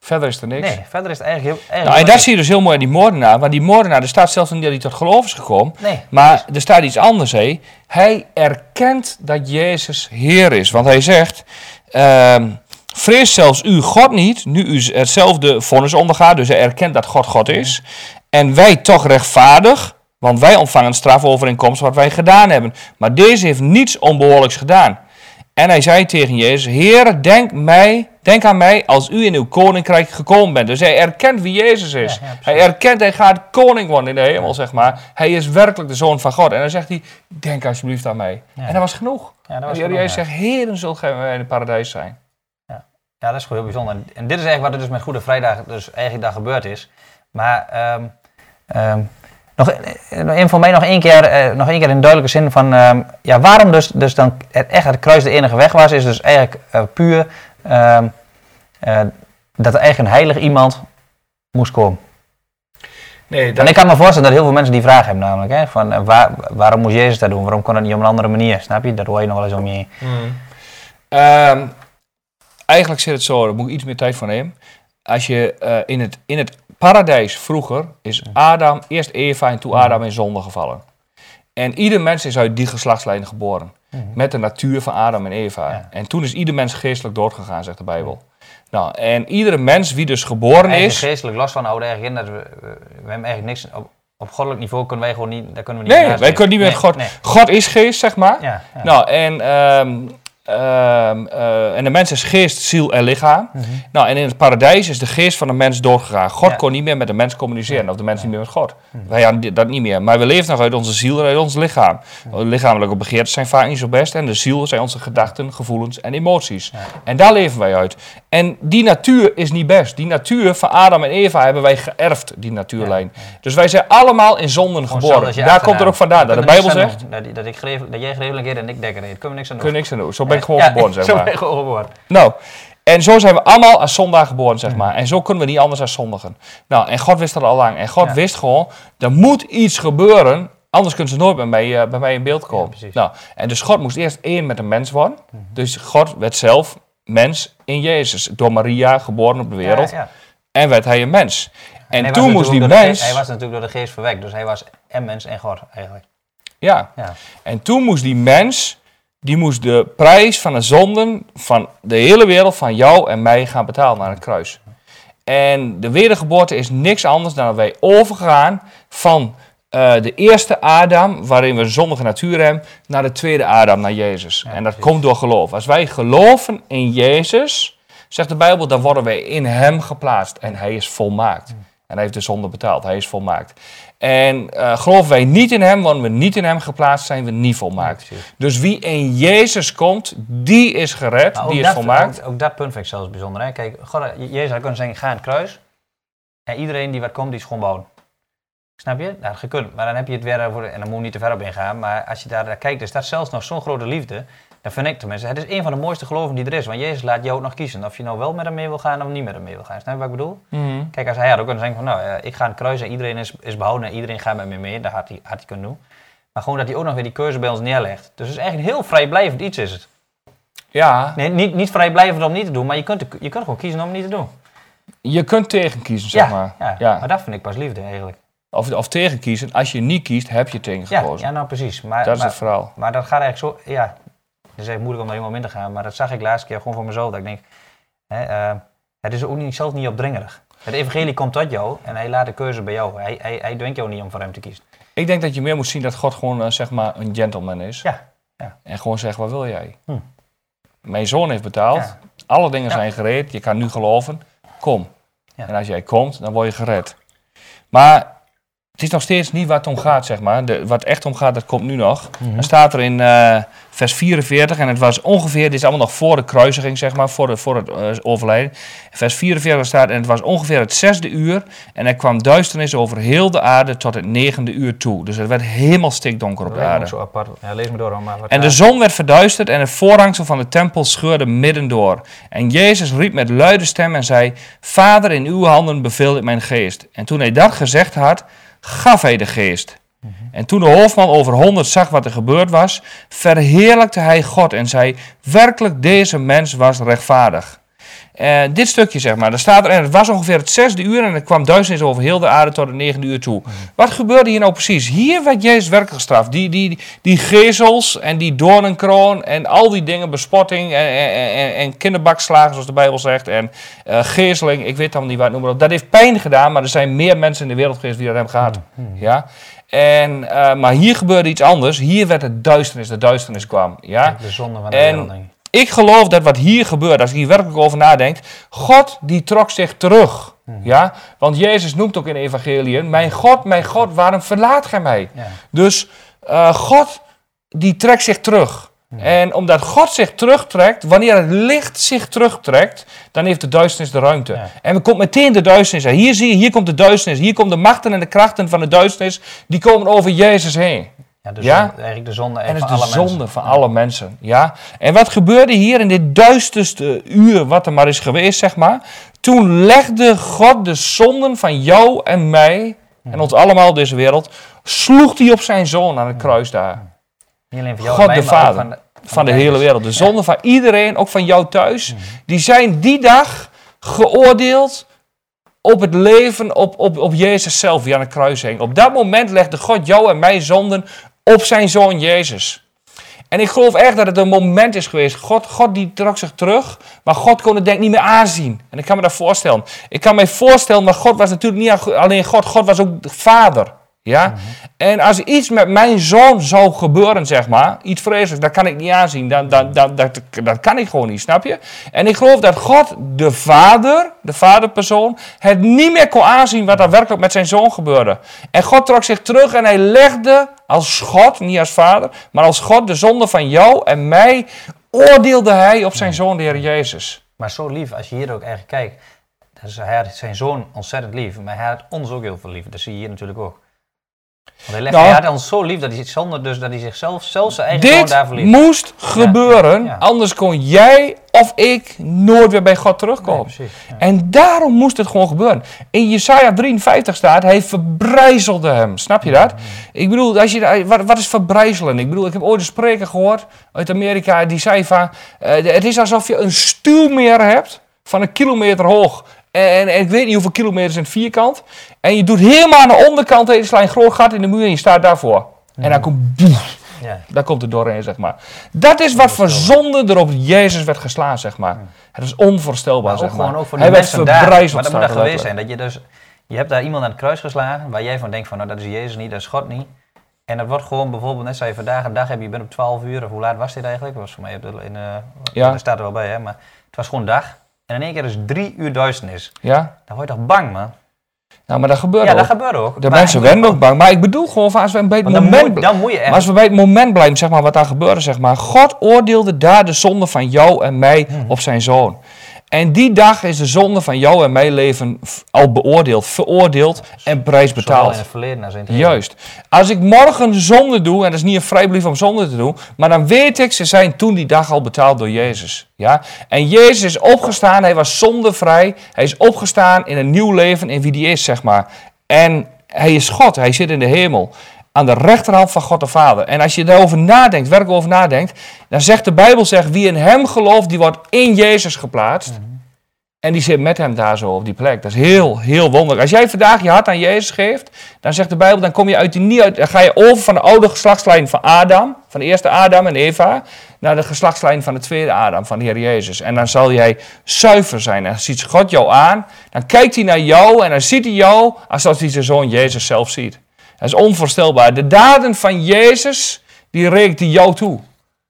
Verder is er niks. Nee, verder is het eigenlijk heel... Nou, en dat zie je dus heel mooi aan die moordenaar. Want die moordenaar, er staat zelfs niet dat hij tot geloof is gekomen. Nee, Maar er staat iets anders, hé. Hij erkent dat Jezus Heer is. Want hij zegt, ehm, vrees zelfs u God niet, nu u hetzelfde vonnis ondergaat. Dus hij erkent dat God God is. En wij toch rechtvaardig, want wij ontvangen straf overeenkomst wat wij gedaan hebben. Maar deze heeft niets onbehoorlijks gedaan. En hij zei tegen Jezus, Heer, denk, mij, denk aan mij als u in uw koninkrijk gekomen bent. Dus hij erkent wie Jezus is. Ja, ja, precies. hij erkent, hij gaat koning worden in de hemel, zeg maar. Hij is werkelijk de zoon van God. En dan zegt hij, denk alsjeblieft aan mij. En dat was genoeg. ja, dat was genoeg, Jezus zegt, Heer, zult gij mij in het paradijs zijn. Ja, dat is gewoon heel bijzonder. En dit is eigenlijk wat er dus met Goede Vrijdag dus eigenlijk daar gebeurd is. Maar ehm, nog, eh, één- voor mij nog één keer, eh, nog één keer in duidelijke zin van... ehm, ja, waarom dus, dus dan het, echt het kruis de enige weg was, is dus eigenlijk eh, puur ehm, eh, dat er eigenlijk een heilig iemand moest komen. Nee, En ik kan me voorstellen dat heel veel mensen die vraag hebben namelijk. Hè, van, waar, waarom moest Jezus dat doen? Waarom kon het niet op een andere manier? Snap je? Dat hoor je nog wel eens om je heen. eigenlijk zit het zo, daar moet ik iets meer tijd voor nemen. Als je in, het, in het paradijs vroeger is Adam, eerst Eva en toen Adam in zonde gevallen. En ieder mens is uit die geslachtslijn geboren. Met de natuur van Adam en Eva. Ja. En toen is ieder mens geestelijk doodgegaan, zegt de Bijbel. Nou, en iedere mens wie dus geboren Eigenlijk is. geestelijk los van oude eigenlijk in dat we, we, we hebben eigenlijk niks op, op goddelijk niveau kunnen wij gewoon niet, daar kunnen we niet Nee, wij kunnen niet met Nee, God. nee. God is geest, zeg maar. Ja. Nou, en, ehm, ehm, eh, en de mens is geest, ziel en lichaam. Mhm. Nou, en in het paradijs is de geest van de mens doorgegaan. God Ja. kon niet meer met de mens communiceren, of de mens niet meer met God. Wij hadden dat niet meer. Maar we leven nog uit onze ziel en uit ons lichaam. Lichamelijke begeerten zijn vaak niet zo best. En de ziel zijn onze gedachten, gevoelens en emoties. En daar leven wij uit. En die natuur is niet best. Die natuur van Adam en Eva hebben wij geërfd, die natuurlijn. Dus wij zijn allemaal in zonden Gewoon geboren. Daar komt er ook vandaan. Dat de kunnen Bijbel zegt. Dat, dat, ik dat jij en ik dekker. Kunnen we niks aan doen. kun je niks aan doen. Zo ben ik gewoon Ja, geboren, *laughs* zeg zo maar. ben je gewoon geboren. Nou, en zo zijn we allemaal als zondaar geboren, zeg maar. En zo kunnen we niet anders als zondigen. Nou, en God wist dat al lang. En God Ja. wist gewoon, er moet iets gebeuren, anders kunnen ze nooit bij mij, eh, bij mij in beeld komen. nou, en dus God moest eerst één met een mens worden. Dus God werd zelf mens in Jezus. Door Maria geboren op de wereld. Ja. En werd hij een mens. En, toen was moest die mens... geest- hij was natuurlijk door de geest verwekt. Dus hij was en mens en God eigenlijk. Ja, Ja. En toen moest die mens, die moest de prijs van de zonden van de hele wereld, van jou en mij, gaan betalen naar het kruis. En de wedergeboorte is niks anders dan dat wij overgaan van eh, de eerste Adam, waarin we een zondige natuur hebben, naar de tweede Adam, naar Jezus. Ja, en dat precies. komt door geloof. Als wij geloven in Jezus, zegt de Bijbel, dan worden wij in Hem geplaatst. En Hij is volmaakt. En hij heeft de zonde betaald. Hij is volmaakt. En eh, geloven wij niet in Hem, wanneer we niet in Hem geplaatst zijn, we niet volmaakt. dus wie in Jezus komt, die is gered, die is dat, volmaakt. Ook, ook dat punt vind ik zelfs bijzonder. Hè? Kijk, God, Jezus had kunnen zeggen, ga aan het kruis. En iedereen die wat komt, die is gewoon bouwen. Snap je? Nou, je kunt, maar dan heb je het weer over, en dan moet je niet te ver op ingaan, maar als je daar naar kijkt, is dat zelfs nog zo'n grote liefde. Dan vind ik tenminste, het is een van de mooiste geloven die er is. Want Jezus laat jou ook nog kiezen of je nou wel met hem mee wil gaan of niet met hem mee wil gaan. Snap je wat ik bedoel? Mhm. Kijk, als hij had ook kunnen zeggen van, nou, eh, ik ga het kruis en iedereen is, is behouden en iedereen gaat met me mee. Dat had hij, had hij kunnen doen. Maar gewoon dat hij ook nog weer die keuze bij ons neerlegt. Dus het is eigenlijk een heel vrijblijvend iets is het. Ja, Nee, niet, niet vrijblijvend om niet te doen, maar je kunt, je kunt gewoon kiezen om het niet te doen. je kunt tegen kiezen, zeg maar. ja, Ja. maar dat vind ik pas liefde eigenlijk. Of, of tegen kiezen. Als je niet kiest, heb je tegen Ja, gekozen. ja, nou precies. Maar, dat is het verhaal. maar dat gaat eigenlijk zo, ja, het is moeilijk om daar helemaal in te gaan, maar dat zag ik laatste keer gewoon voor mezelf, dat ik denk, hè, eh, het is ook niet, zelfs niet opdringerig. Het evangelie komt tot jou en hij laat de keuze bij jou. Hij, hij, hij dwingt jou niet om voor hem te kiezen. Ik denk dat je meer moet zien dat God gewoon, eh, zeg maar, een gentleman is. Ja, En gewoon zegt, wat wil jij? Hm. Mijn zoon heeft betaald. Ja. Alle dingen Ja. zijn gereed. Je kan nu geloven. Kom. Ja. En als jij komt, dan word je gered. Maar het is nog steeds niet waar het om gaat, zeg maar. De, wat echt om gaat, dat komt nu nog. Mhm. Dan staat er in eh, vers 44, en het was ongeveer, dit is allemaal nog voor de kruisiging, zeg maar, voor, de, voor het eh, overlijden. Vers 44 staat, en het was ongeveer het zesde uur, en er kwam duisternis over heel de aarde tot het negende uur toe. Dus het werd helemaal stikdonker op de aarde. zo apart. Ja, lees me door, maar En de zon werd verduisterd en het voorhangsel van de tempel scheurde midden door. En Jezus riep met luide stem en zei: Vader, in uw handen beveel ik mijn geest. En toen hij dat gezegd had, gaf hij de geest. En toen de hoofdman over honderd zag wat er gebeurd was, verheerlijkte hij God en zei: Werkelijk, deze mens was rechtvaardig. Eh, dit stukje zeg maar, daar staat er, en het was ongeveer het zesde uur en er kwam duisternis over heel de aarde tot het negende uur toe. Wat gebeurde hier nou precies? Hier werd Jezus werkelijk gestraft. Die, die, die gezels en die doornenkroon en al die dingen, bespotting en, en, en, en kinderbakslagen zoals de Bijbel zegt en eh gezeling, ik weet allemaal niet wat het noemen. Dat heeft pijn gedaan, maar er zijn meer mensen in de wereld geweest die dat hebben gehad. Ja? En, eh, maar hier gebeurde iets anders. Hier werd het duisternis, de duisternis kwam. Ja? De zonde van de En- ik. Geloof dat wat hier gebeurt, als je hier werkelijk over nadenkt, God die trok zich terug. Ja? Want Jezus noemt ook in de evangelie, mijn God, mijn God, waarom verlaat gij mij? Ja. Dus eh, God die trekt zich terug. En omdat God zich terugtrekt, wanneer het licht zich terugtrekt, dan heeft de duisternis de ruimte. Ja. En er komt meteen de duisternis. Hier zie je, hier komt de duisternis. Hier komen de machten en de krachten van de duisternis, die komen over Jezus heen. Ja, de Ja? zonde, eigenlijk de zonde En het van is de alle zonde mensen. van alle mensen. Ja? En wat gebeurde hier in dit duisterste uur, wat er maar is geweest, zeg maar. Toen legde God de zonden van jou en mij, en ons allemaal deze wereld, sloeg hij op zijn zoon aan het kruis daar. Niet alleen van jou God en mij, de Vader. van de, Van de hele wereld. De zonden van iedereen, ook van jou thuis, die zijn die dag geoordeeld op het leven, op, op, op Jezus zelf die aan de kruis hing. Op dat moment legde God jou en mij zonden op zijn zoon Jezus. En ik geloof echt dat het een moment is geweest. God, God die trok zich terug, maar God kon het denk ik niet meer aanzien. En ik kan me dat voorstellen. Ik kan me voorstellen, maar God was natuurlijk niet alleen God, God was ook de vader. Ja? Mhm. En als iets met mijn zoon zou gebeuren, zeg maar, iets vreselijks, dat kan ik niet aanzien. Dat, dat, dat, dat, dat kan ik gewoon niet, snap je? En ik geloof dat God, de vader, de vaderpersoon, het niet meer kon aanzien wat er werkelijk met zijn zoon gebeurde. En God trok zich terug en hij legde als God, niet als vader, maar als God de zonde van jou en mij, oordeelde hij op zijn zoon, de Heer Jezus. Maar zo lief, als je hier ook eigenlijk kijkt, dus hij had zijn zoon ontzettend lief, maar hij had ons ook heel veel lief. Dat zie je hier natuurlijk ook. Want hij, nou, hij had ons zo lief dat hij zonder dus dat hij zichzelf, zelfs zijn eigen Dit daarvoor lief. moest gebeuren, anders kon jij of ik nooit weer bij God terugkomen. precies, en daarom moest het gewoon gebeuren. In Jesaja 53 staat, hij verbrijzelde hem. Snap je dat? Ik bedoel, als je, wat, wat is verbrijzelen? Ik bedoel, ik heb ooit een spreker gehoord uit Amerika, die zei van, uh, het is alsof je een stuwmeer hebt van een kilometer hoog en, en, ik weet niet hoeveel kilometers in het vierkant. En je doet helemaal aan de onderkant een klein groot gat in de muur en je staat daarvoor. En dan komt ja. Daar komt het doorheen, zeg maar. Dat is wat voor zonde er op Jezus werd geslaan, zeg maar. Het is onvoorstelbaar, zeg maar. Ook voor Hij werd verbrijzeld. Maar dat moet dat geweest zijn. Dat je dus... Je hebt daar iemand aan het kruis geslagen waar jij van denkt van, nou dat is Jezus niet, dat is God niet. En dat wordt gewoon bijvoorbeeld, net zei je vandaag een dag heb je bent op 12 uur, of hoe laat was dit eigenlijk? Dat was voor mij in, uh, ja. daar staat er wel bij, hè, maar het was gewoon dag. En in één keer is drie uur duisternis. Ja? Dan word je toch bang, man? Nou, maar dat gebeurt ja, ook. dat gebeurt ook. De mensen werden ook bang. Maar ik bedoel gewoon, als we bij het moment... Dan moet, je echt... als we bij het moment blijven, zeg maar, wat daar gebeurde, zeg maar. God oordeelde daar de zonde van jou en mij hmm. op zijn zoon. En die dag is de zonde van jou en mijn leven al beoordeeld, veroordeeld en prijs betaald. in het verleden als in het Juist. Als ik morgen zonde doe, en dat is niet een vrijbrief om zonde te doen, maar dan weet ik, ze zijn toen die dag al betaald door Jezus. Ja? En Jezus is opgestaan, hij was zondevrij, hij is opgestaan in een nieuw leven in wie hij is, zeg maar. En hij is God, hij zit in de hemel aan de rechterhand van God de Vader. En als je daarover nadenkt, werkelijk over nadenkt, dan zegt de Bijbel, zegt, wie in hem gelooft, die wordt in Jezus geplaatst. En die zit met hem daar zo op die plek. Dat is heel, heel wonderlijk. Als jij vandaag je hart aan Jezus geeft, dan zegt de Bijbel, dan kom je uit die niet uit, dan ga je over van de oude geslachtslijn van Adam, van de eerste Adam en Eva, naar de geslachtslijn van de tweede Adam, van de Heer Jezus. En dan zal jij zuiver zijn. En ziet God jou aan, dan kijkt hij naar jou en dan ziet hij jou alsof hij zijn zoon Jezus zelf ziet. Dat is onvoorstelbaar. De daden van Jezus, die hij jou toe.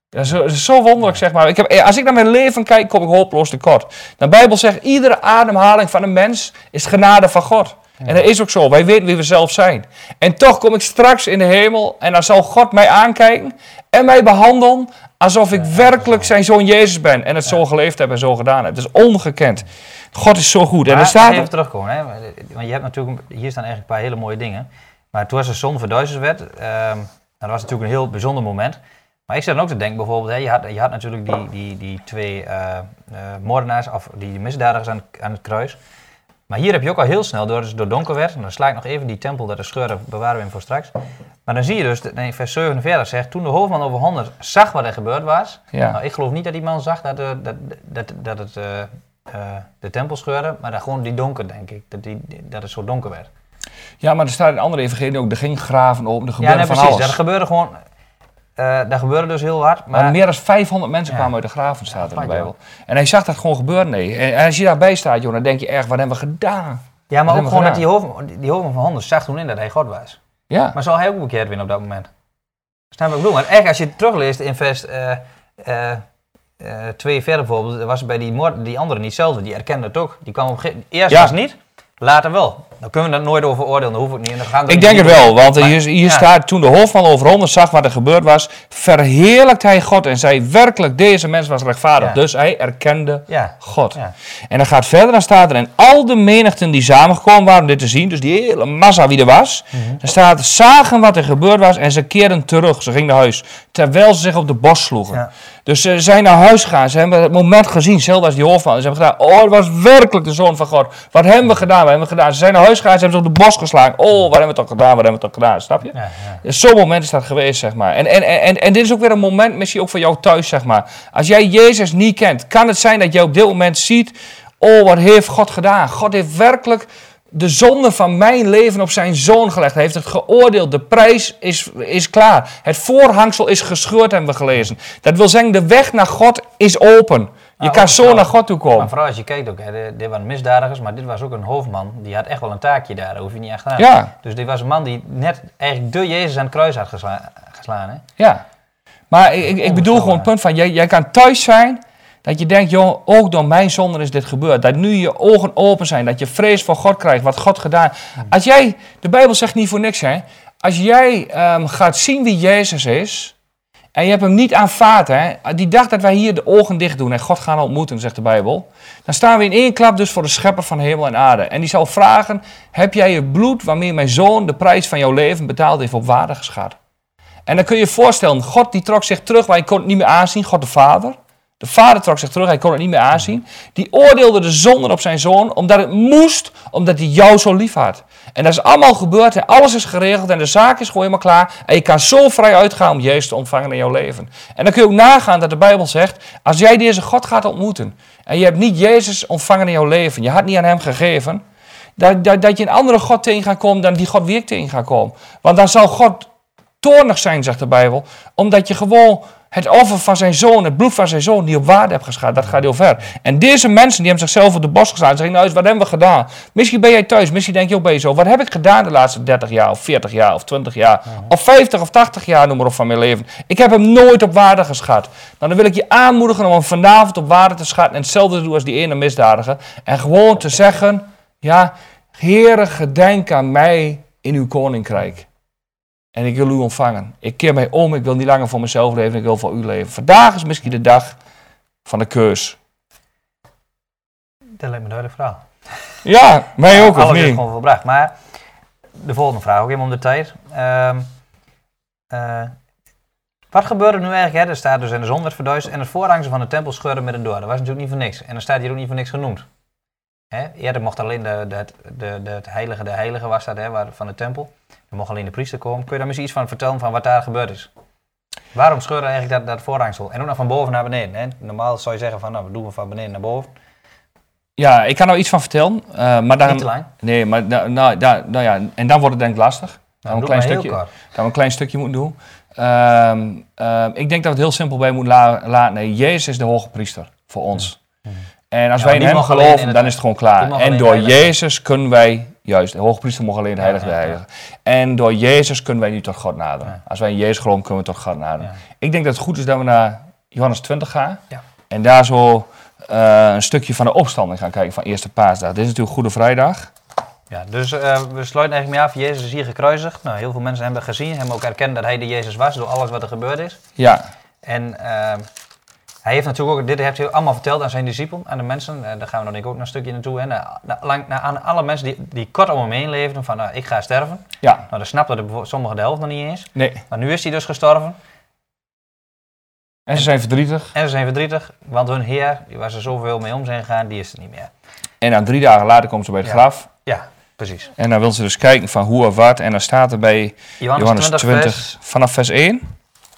Dat is, zo wonderlijk, zeg maar. Ik heb, als ik naar mijn leven kijk, kom ik hopeloos tekort. De Bijbel zegt, iedere ademhaling van een mens is genade van God. En dat is ook zo. Wij weten wie we zelf zijn. En toch kom ik straks in de hemel en dan zal God mij aankijken en mij behandelen alsof ik werkelijk zijn zoon Jezus ben. En het zo geleefd heb en zo gedaan heb. Dat is ongekend. God is zo goed. Maar, en er staat... Even terugkomen, hè? want je hebt natuurlijk, hier staan eigenlijk een paar hele mooie dingen. Maar toen was de zon verduisterd werd, um, dat was natuurlijk een heel bijzonder moment. Maar ik zit dan ook te denken bijvoorbeeld, hè, je, had, je had natuurlijk die, die, die twee uh, uh, moordenaars, of die misdadigers aan, aan het kruis. Maar hier heb je ook al heel snel, door het door donker werd, en dan sla ik nog even die tempel, dat de scheuren bewaren we hem voor straks. Maar dan zie je dus, in vers 47 zegt, toen de hoofdman over 100 zag wat er gebeurd was. Ja. Nou, ik geloof niet dat die man zag dat, uh, dat, dat, dat het de tempel scheurde, maar dat gewoon die donker, denk ik. Dat, die, dat het zo donker werd. Ja, maar er staat in andere evangelie ook, er ging graven open, er gebeurde ja, nee, van precies. Dat gebeurde gewoon, uh, dat gebeurde dus heel hard. Maar, meer dan 500 mensen kwamen uit de graven, staat in de Bijbel. En hij zag dat gewoon gebeuren, nee. En, als je daarbij staat, joh, dan denk je echt, wat hebben we gedaan? Ja, maar ook gewoon dat die hoofd, die van handen zag toen in dat hij God was. Ja. Maar zou hij ook bekeerd winnen op dat moment? Snap ik bedoel? Maar echt, als je terugleest in vers uh, uh, twee verder bijvoorbeeld, was bij die, moord, die andere niet hetzelfde. Die erkende het ook. Die kwam op eerst ja. was niet, later wel. Dan kunnen we dat nooit over oordelen, dat hoef ik niet. En dan gaan ik denk het wel, want hier, hier staat, toen de hoofdman over honderd zag wat er gebeurd was, verheerlijkt hij God en zei werkelijk, deze mens was rechtvaardig. Dus hij erkende God. En dan gaat verder, dan staat er, en al de menigten die samengekomen waren om dit te zien, dus die hele massa wie er was, mhm. dan staat, zagen wat er gebeurd was en ze keerden terug, ze gingen naar huis, terwijl ze zich op de bos sloegen. Dus ze zijn naar huis gegaan. Ze hebben het moment gezien, zelfs als die hoofdman. Ze hebben gedaan, oh, het was werkelijk de zoon van God. Wat hebben we gedaan? Wat hebben we gedaan? Ze zijn naar huis gegaan, ze hebben ze op de bos geslagen. Oh, wat hebben we toch gedaan? Wat hebben we toch gedaan? Snap je? Ja, ja. Zo'n moment is dat geweest, zeg maar. En, en, en, en dit is ook weer een moment, misschien ook voor jou thuis, zeg maar. Als jij Jezus niet kent, kan het zijn dat jij op dit moment ziet oh, wat heeft God gedaan? God heeft werkelijk de zonde van mijn leven op zijn zoon gelegd. Hij heeft het geoordeeld. De prijs is, is klaar. Het voorhangsel is gescheurd, hebben we gelezen. Dat wil zeggen, de weg naar God is open. Je Ah, kan zo naar God toe komen. Maar vooral als je kijkt ook, hè, dit- waren misdadigers, maar dit was ook een hoofdman. Die had echt wel een taakje daar, daar hoef je niet echt aan. Ja. Dus dit was een man die net eigenlijk de Jezus aan het kruis had gesla- geslaan. Hè? Ja. Maar ik, ik, ik bedoel gewoon het punt van, jij, jij kan thuis zijn, dat je denkt, joh, ook door mijn zonde is dit gebeurd. Dat nu je ogen open zijn, dat je vrees voor God krijgt, wat God gedaan. Als jij, de Bijbel zegt niet voor niks, hè. Als jij ehm, gaat zien wie Jezus is, en je hebt hem niet aanvaard, hè. Die dag dat wij hier de ogen dicht doen en God gaan ontmoeten, zegt de Bijbel. Dan staan we in één klap dus voor de schepper van hemel en aarde. En die zal vragen, heb jij je bloed waarmee mijn zoon de prijs van jouw leven betaald heeft op waarde geschat? En dan kun je je voorstellen, God die trok zich terug, maar hij kon het niet meer aanzien, God de Vader. De Vader trok zich terug, hij kon het niet meer aanzien. Die oordeelde de zonde op zijn zoon, omdat het moest, omdat hij jou zo lief had. En dat is allemaal gebeurd en alles is geregeld en de zaak is gewoon helemaal klaar. En je kan zo vrij uitgaan om Jezus te ontvangen in jouw leven. En dan kun je ook nagaan dat de Bijbel zegt, als jij deze God gaat ontmoeten en je hebt niet Jezus ontvangen in jouw leven, je had niet aan hem gegeven, dat, dat, dat je een andere God tegen gaat komen dan die God weer tegen gaat komen. Want dan zal God toornig zijn, zegt de Bijbel, omdat je gewoon het offer van zijn zoon, het bloed van zijn zoon, niet op waarde hebt geschaad. Dat gaat heel ver. En deze mensen die hebben zichzelf op de bos geslaan. Zeggen, nou wat hebben we gedaan? Misschien ben jij thuis, misschien denk je ook bij jezelf, wat heb ik gedaan de laatste 30 jaar, of 40 jaar, of 20 jaar, of 50 of 80 jaar, noem maar op, van mijn leven. Ik heb hem nooit op waarde geschat. Nou, dan wil ik je aanmoedigen om hem vanavond op waarde te schatten en hetzelfde te doen als die ene misdadiger. En gewoon te zeggen, ja, Heere, gedenk aan mij in uw koninkrijk. En ik wil u ontvangen. Ik keer mij om. Ik wil niet langer voor mezelf leven. Ik wil voor u leven. Vandaag is misschien de dag van de keus. Dat lijkt me een duidelijk verhaal. Ja, mij ook, of Alles is gewoon volbracht. Maar de volgende vraag, ook helemaal om de tijd. Eh, wat gebeurde er nu eigenlijk? Hè? Er staat dus in de zon werd verduisterd en het voorhangsel van de tempel scheurde met een door. Dat was natuurlijk niet voor niks. En dan staat hier ook niet voor niks genoemd. Hè? Eerder mocht alleen de, de, de, de, het heilige, de heilige was dat, hè, waar, van de tempel. Er mocht alleen de priester komen. Kun je daar misschien iets van vertellen van wat daar gebeurd is? Waarom scheurde eigenlijk dat, dat voorhangsel? En ook nog van boven naar beneden. Hè? Normaal zou je zeggen van, nou, we doen van beneden naar boven. Ja, ik kan er iets van vertellen. eh, maar dan, Niet te lang. Nee, maar nou, nou, nou ja, en dan wordt het denk ik lastig. Dan Nou, een klein stukje. Dat we een klein stukje moeten doen. Ehm, ehm, ik denk dat we het heel simpel bij moeten la- laten. Nee, Jezus is de hoge priester voor ons. En als Ja, wij in hem geloven, dan is het gewoon klaar. En door de. Jezus kunnen wij, juist, de hoge priester mag alleen het Ja, heilige ja, de. En door Jezus kunnen wij nu tot God naderen. Als wij in Jezus geloven, kunnen we tot God naderen. Ik denk dat het goed is dat we naar Johannes 20 gaan. Ja. En daar zo eh, een stukje van de opstanding gaan kijken van Eerste Paasdag. Dit is natuurlijk Goede Vrijdag. Ja, dus eh, we sluiten eigenlijk mee af. Jezus is hier gekruisigd. Nou, heel veel mensen hebben gezien, hebben ook erkend dat hij de Jezus was door alles wat er gebeurd is. Ja, En ehm, hij heeft natuurlijk ook, dit heeft hij allemaal verteld aan zijn discipelen, aan de mensen. Eh, daar gaan we dan denk ik ook nog een stukje naartoe. Hè. Naar, naar- lang- naar- aan alle mensen die, die kort om hem heen leefden, van nou, ik ga sterven. ja, Nou, dan snapten er bijvo- sommigen de helft nog niet eens. nee. Maar nu is hij dus gestorven. En ze zijn verdrietig. En ze zijn verdrietig, want hun Heer, die waar ze zoveel mee om zijn gegaan, die is er niet meer. En dan drie dagen later komen ze bij het Ja. graf. Ja, precies. En dan wil ze dus kijken van hoe of wat. En dan staat er bij Johannes, Johannes 20, 20, vers- vanaf vers 1,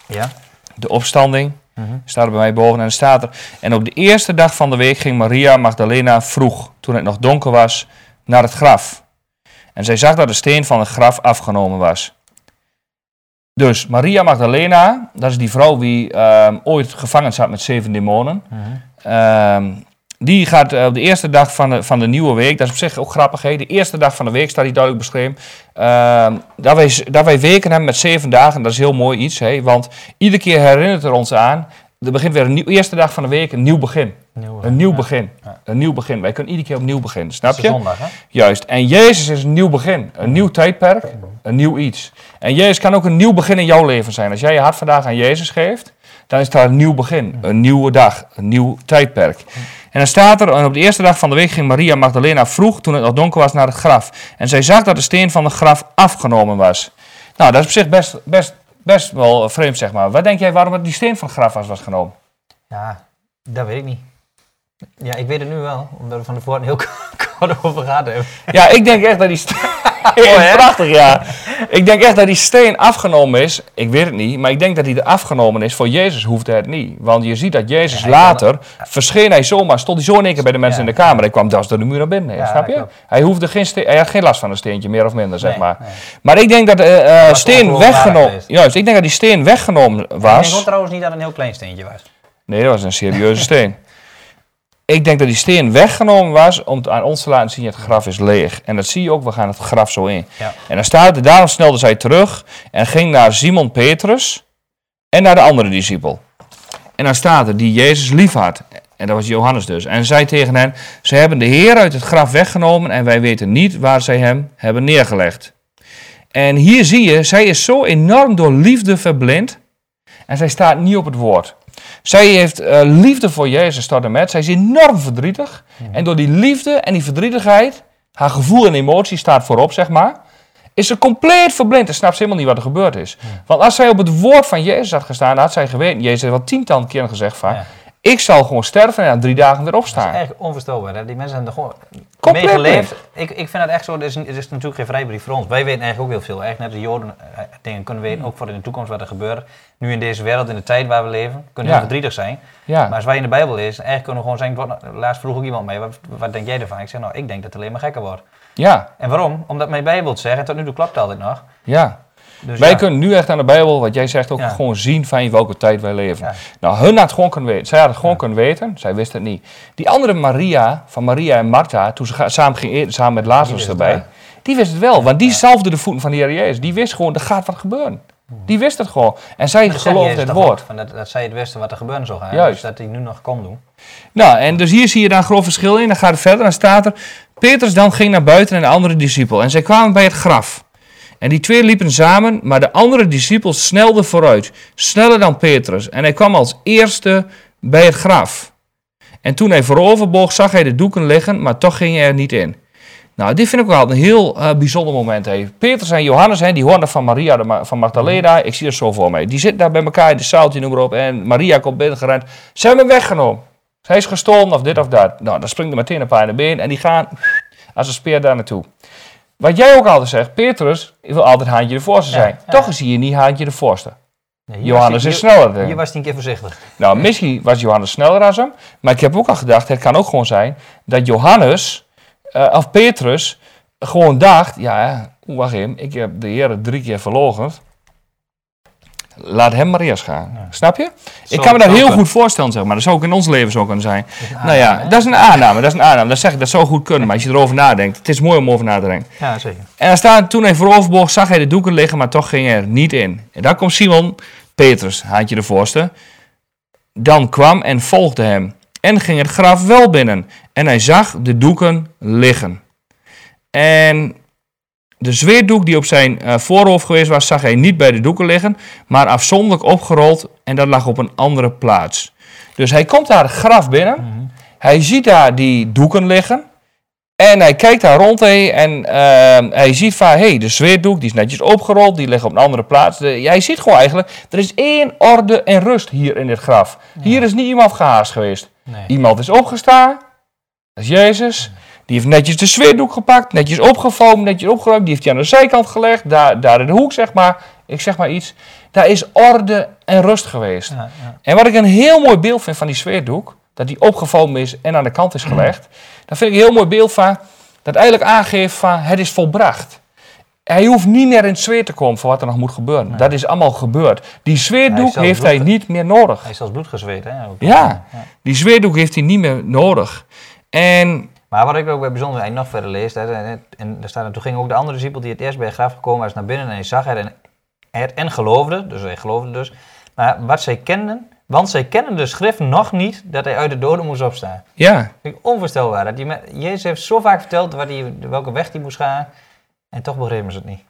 Ja. de opstanding. Mhm. Staat er bij mij boven en dan staat er. En op de eerste dag van de week ging Maria Magdalena vroeg, toen het nog donker was, naar het graf. En zij zag dat de steen van het graf afgenomen was. Dus Maria Magdalena, dat is die vrouw die ehm, ooit gevangen zat met zeven demonen. Mhm. Ehm, die gaat eh, op de eerste dag van de, van de nieuwe week, dat is op zich ook grappig, hè? de eerste dag van de week staat hier duidelijk beschreven. Ehm, dat, wij, dat wij weken hebben met zeven dagen, dat is heel mooi iets, hè? want iedere keer herinnert het ons aan, er begint weer een nieuw, eerste dag van de week, een nieuw begin. Nieuw, Een nieuw ja. begin. Ja. Een nieuw begin. Wij kunnen iedere keer opnieuw beginnen, snap je? zondag, hè? Juist. En Jezus is een nieuw begin. Een nieuw tijdperk. Een nieuw iets. En Jezus kan ook een nieuw begin in jouw leven zijn. Als jij je hart vandaag aan Jezus geeft, dan is daar een nieuw begin. Een nieuwe dag. Een nieuw tijdperk. En dan staat er, en op de eerste dag van de week ging Maria Magdalena vroeg, toen het nog donker was, naar het graf. En zij zag dat de steen van het graf afgenomen was. Nou, dat is op zich best, best, best wel vreemd, zeg maar. Wat denk jij waarom het die steen van het graf was, was genomen? Ja, dat weet ik niet. Ja, ik weet het nu wel, omdat we van tevoren heel *laughs* kort over gehad hebben. Ja, ik denk echt dat die steen... *laughs* hè? Prachtig, ja. Ik denk echt dat die steen afgenomen is. Ik weet het niet, maar ik denk dat die er afgenomen is. Voor Jezus hoefde het niet. Want je ziet dat Jezus later verscheen hij zomaar, stond hij zo in één keer bij de mensen Ja. in de kamer. Hij kwam das door de muur naar binnen, snap je? klopt. Hij, hoefde geen steen, hij had geen last van een steentje, meer of minder, zeg Nee, maar. nee. Maar ik denk dat de eh, was steen weggenomen... Juist, ik denk dat die steen weggenomen Ik denk was. trouwens niet dat het een heel klein steentje was. Nee, dat was een serieuze steen. Ik denk dat die steen weggenomen was om aan ons te laten zien het graf is leeg. En dat zie je ook, we gaan het graf zo in. Ja. En dan staat er, daarom snelde zij terug en ging naar Simon Petrus en naar de andere discipel. En dan staat er, die Jezus liefhad. En dat was Johannes dus. En zei tegen hen, ze hebben de Heer uit het graf weggenomen en wij weten niet waar zij hem hebben neergelegd. En hier zie je, zij is zo enorm door liefde verblind en zij staat niet op het woord. Zij heeft eh, liefde voor Jezus tot en met. Zij is enorm verdrietig. En door die liefde en die verdrietigheid, haar gevoel en emotie staat voorop, zeg maar, is ze compleet verblind en snapt ze helemaal niet wat er gebeurd is. Want als zij op het woord van Jezus had gestaan, had zij geweten, Jezus heeft wel tientallen keren gezegd van, Ja. Ik zal gewoon sterven en na drie dagen weer Dat opstaan. is echt onvoorstelbaar. Hè? Die mensen hebben er gewoon Compleet mee geleefd. Ik, ik vind het echt zo, het is, natuurlijk geen vrijbrief voor ons. Wij weten eigenlijk ook heel veel. Echt net de Joden eh, dingen kunnen weten, ook voor in de toekomst wat er gebeurt. Nu in deze wereld, in de tijd waar we leven, kunnen Ja. heel verdrietig zijn. Ja, Maar als wij in de Bijbel lezen, eigenlijk kunnen we gewoon zeggen, laatst vroeg ook iemand mij, wat, wat denk jij ervan? Ik zeg, nou, ik denk dat het alleen maar gekker wordt. ja, En waarom? Omdat mijn Bijbel zegt, en tot nu toe klopt het altijd nog. ja. Dus Wij ja. kunnen nu echt aan de Bijbel, wat jij zegt, ook Ja. gewoon zien van in welke tijd wij leven. Ja. Nou, hun had het gewoon kunnen weten. Zij had het gewoon kunnen weten. Zij wist het niet. Die andere Maria, van Maria en Martha, toen ze samen gingen eten, samen met Lazarus erbij. Die wist het wel, want die zalfde de voeten van de Heer Jezus. Die wist gewoon, er gaat wat gebeuren. Die wist het gewoon. En zij geloofde het woord. Van dat, dat zij het wisten wat er gebeuren zou gaan. Juist. Dus dat hij nu nog kon doen. Nou, en dus hier zie je daar een groot verschil in. Dan gaat het verder, dan staat er... Petrus dan ging naar buiten en de andere discipel. En zij kwamen bij het graf. En die twee liepen samen, maar de andere discipel snelde vooruit. Sneller dan Petrus. En hij kwam als eerste bij het graf. En toen hij vooroverboog, zag hij de doeken liggen, maar toch ging hij er niet in. Nou, dit vind ik altijd een heel eh, bijzonder moment. Hè. Petrus en Johannes, hè, die hoorden van Maria van Magdalena. Ik zie het zo voor mij. Die zitten daar bij elkaar in de zaaltje, noem maar op. En Maria komt binnengerend. Ze hebben hem weggenomen. Hij is gestolen of dit of dat. Nou, dan springt er meteen een paar in de been. En die gaan als een speer daar naartoe. Wat jij ook altijd zegt, Petrus wil altijd haantje de voorste zijn. ja. Toch is hij hier niet haantje de voorste. Nee, Johannes is sneller. Dan- hier was hij een keer voorzichtig. nou, misschien was Johannes sneller als hem. Maar ik heb ook al gedacht, het kan ook gewoon zijn dat Johannes, eh, of Petrus, gewoon dacht, ja, oeh, wacht even, ik heb de Heer drie keer verlogen. Laat hem maar eerst gaan. Ja. Snap je? ik kan me dat heel goed voorstellen, zeg maar. Dat zou ook in ons leven zo kunnen zijn. Nou ja, hè? dat is een aanname. Dat is een aanname. Dat zeg ik, dat zou goed kunnen. Maar als je erover nadenkt, het is mooi om over na te denken. Ja, zeker. En dan staat, toen hij vooroverboog, zag hij de doeken liggen, maar toch ging hij er niet in. En dan komt Simon Petrus, haantje de voorste. Dan kwam en volgde hem. En ging het graf wel binnen. En hij zag de doeken liggen. En de zweerdoek die op zijn eh, voorhoofd geweest was, zag hij niet bij de doeken liggen, maar afzonderlijk opgerold en dat lag op een andere plaats. Dus hij komt daar het graf binnen. Mhm. Hij ziet daar die doeken liggen. En hij kijkt daar rond heen en ehm, hij ziet van, hé, hey, de zweerdoek die is netjes opgerold, die ligt op een andere plaats. De, hij ziet gewoon eigenlijk, er is één orde en rust hier in dit graf. Hier is niet iemand gehaast geweest. Nee. Iemand is opgestaan, dat is Jezus. Die heeft netjes de zweerdoek gepakt, netjes opgevouwen, netjes opgeruimd. Die heeft hij aan de zijkant gelegd, daar, daar in de hoek zeg maar. Ik zeg maar iets. Daar is orde en rust geweest. Ja, ja. En wat ik een heel mooi beeld vind van die zweerdoek, dat die opgevouwen is en aan de kant is gelegd, daar vind ik een heel mooi beeld van, dat eigenlijk aangeeft van het is volbracht. Hij hoeft niet meer in het zweer te komen voor wat er nog moet gebeuren. Dat is allemaal gebeurd. Die zweerdoek heeft hij niet meer nodig. Hij is zelfs bloed gezweet, hè? ook. Ja. Die zweerdoek heeft hij niet meer nodig. En Maar wat ik ook bij bijzonder nog verder leest, hè, en, en daar staat, en toen ging ook de andere discipel die het eerst bij het graf gekomen was naar binnen en hij zag het en, het en geloofde, dus hij geloofde dus. Maar wat zij kenden, want zij kennen de schrift nog niet dat hij uit de doden moest opstaan. ja, Vind ik onvoorstelbaar. Dat die me- Jezus heeft zo vaak verteld wat hij, welke weg hij moest gaan en toch begrepen ze het niet.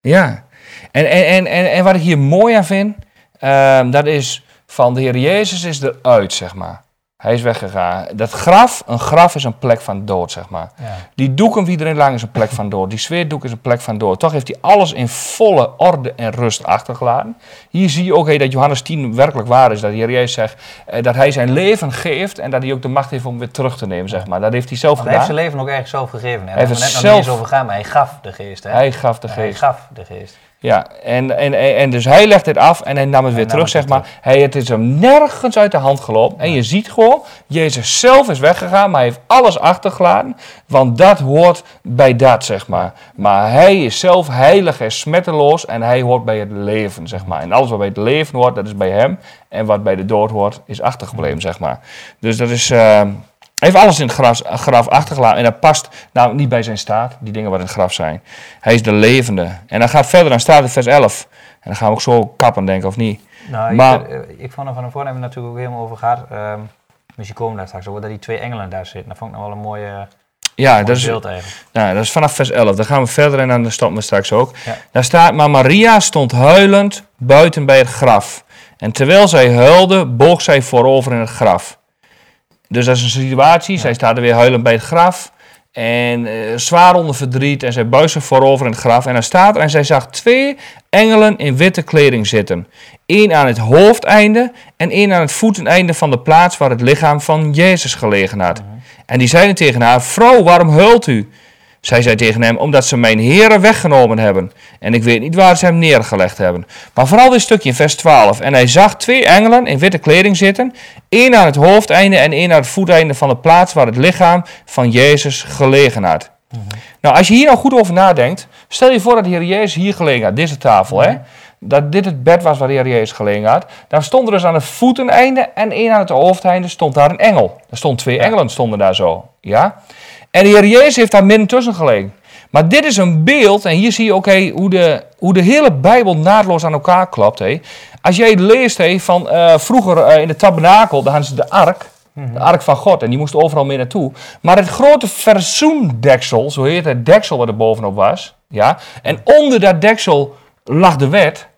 Ja, en, en, en, en, en wat ik hier mooi aan vind, ehm, dat is van de Heer Jezus is eruit, zeg maar. Hij is weggegaan. Dat graf, een graf is een plek van dood, zeg maar. Ja. Die doeken wie erin lang is een plek van dood. Die zweerdoek is een plek van dood. Toch heeft hij alles in volle orde en rust achtergelaten. Hier zie je ook hey, dat Johannes 10 werkelijk waar is. Dat de Heer Jezus zegt eh, dat hij zijn leven geeft en dat hij ook de macht heeft om weer terug te nemen, zeg maar. Dat heeft hij zelf Want hij heeft gedaan. zijn leven ook erg zelf gegeven. Hè? Daar heeft het net nog niet zelf- eens over gaan, maar hij gaf de geest. Hè? Hij gaf de Hij geest. gaf de geest. Ja, en, en, en, dus hij legt dit af en hij nam het weer terug, het zeg maar. Hij, het is hem nergens uit de hand gelopen. En je ziet gewoon, Jezus zelf is weggegaan, maar hij heeft alles achtergelaten. Want dat hoort bij dat, zeg maar. Maar hij is zelf heilig en smetteloos en hij hoort bij het leven, zeg maar. En alles wat bij het leven hoort, dat is bij hem. En wat bij de dood hoort, is achtergebleven, zeg maar. Dus dat is... eh, hij heeft alles in het graf, graf achtergelaten en dat past namelijk niet bij zijn staat, die dingen wat in het graf zijn. Hij is de levende. En dan gaat verder, dan staat het vers 11. En dan gaan we ook zo kappen, denk ik, of niet? Nou, Maar- ik, eh, ik vond er van we het natuurlijk ook helemaal over gehad. Ehm misschien komen we daar straks over, dat die twee engelen daar zitten. Dat vond ik nog wel een mooie, Ja, dat is, beeld eigenlijk. nou, dat is vanaf vers 11. Dan gaan we verder en dan stoppen we straks ook. Ja. Daar staat, maar Maria stond huilend buiten bij het graf. En terwijl zij huilde, boog zij voorover in het graf. Dus dat is een situatie. Zij staat er weer huilend bij het graf. En eh, zwaar onder verdriet. En zij buigt zich voorover in het graf. En dan staat er, en zij zag twee engelen in witte kleding zitten. Eén aan het hoofdeinde en één aan het voeteneinde van de plaats waar het lichaam van Jezus gelegen had. En die zeiden tegen haar, vrouw, waarom huilt u? Zij zei tegen hem, omdat ze mijn heren weggenomen hebben. En ik weet niet waar ze hem neergelegd hebben. Maar vooral dit stukje in vers 12. En hij zag twee engelen in witte kleding zitten. één aan het hoofdeinde en één aan het voeteinde van de plaats waar het lichaam van Jezus gelegen had. Nou, als je hier nou goed over nadenkt. Stel je voor dat de Heer Jezus hier gelegen had, deze tafel, hè. Dat dit het bed was waar de Heer Jezus gelegen had. Dan stond er dus aan het voeteneinde en één aan het hoofdeinde stond daar een engel. Er stonden twee engelen stonden daar zo, ja. En de Heer Jezus heeft daar midden tussen gelegen. Maar dit is een beeld, en hier zie je ook hoe, de, hoe de hele Bijbel naadloos aan elkaar klopt. Hé. Als jij leest hé, van eh, vroeger eh, in de tabernakel, daar hadden ze de ark, de ark van God, en die moest overal mee naartoe. Maar het grote verzoendeksel, zo heet het deksel wat er bovenop was, ja, en onder dat deksel lag de wet,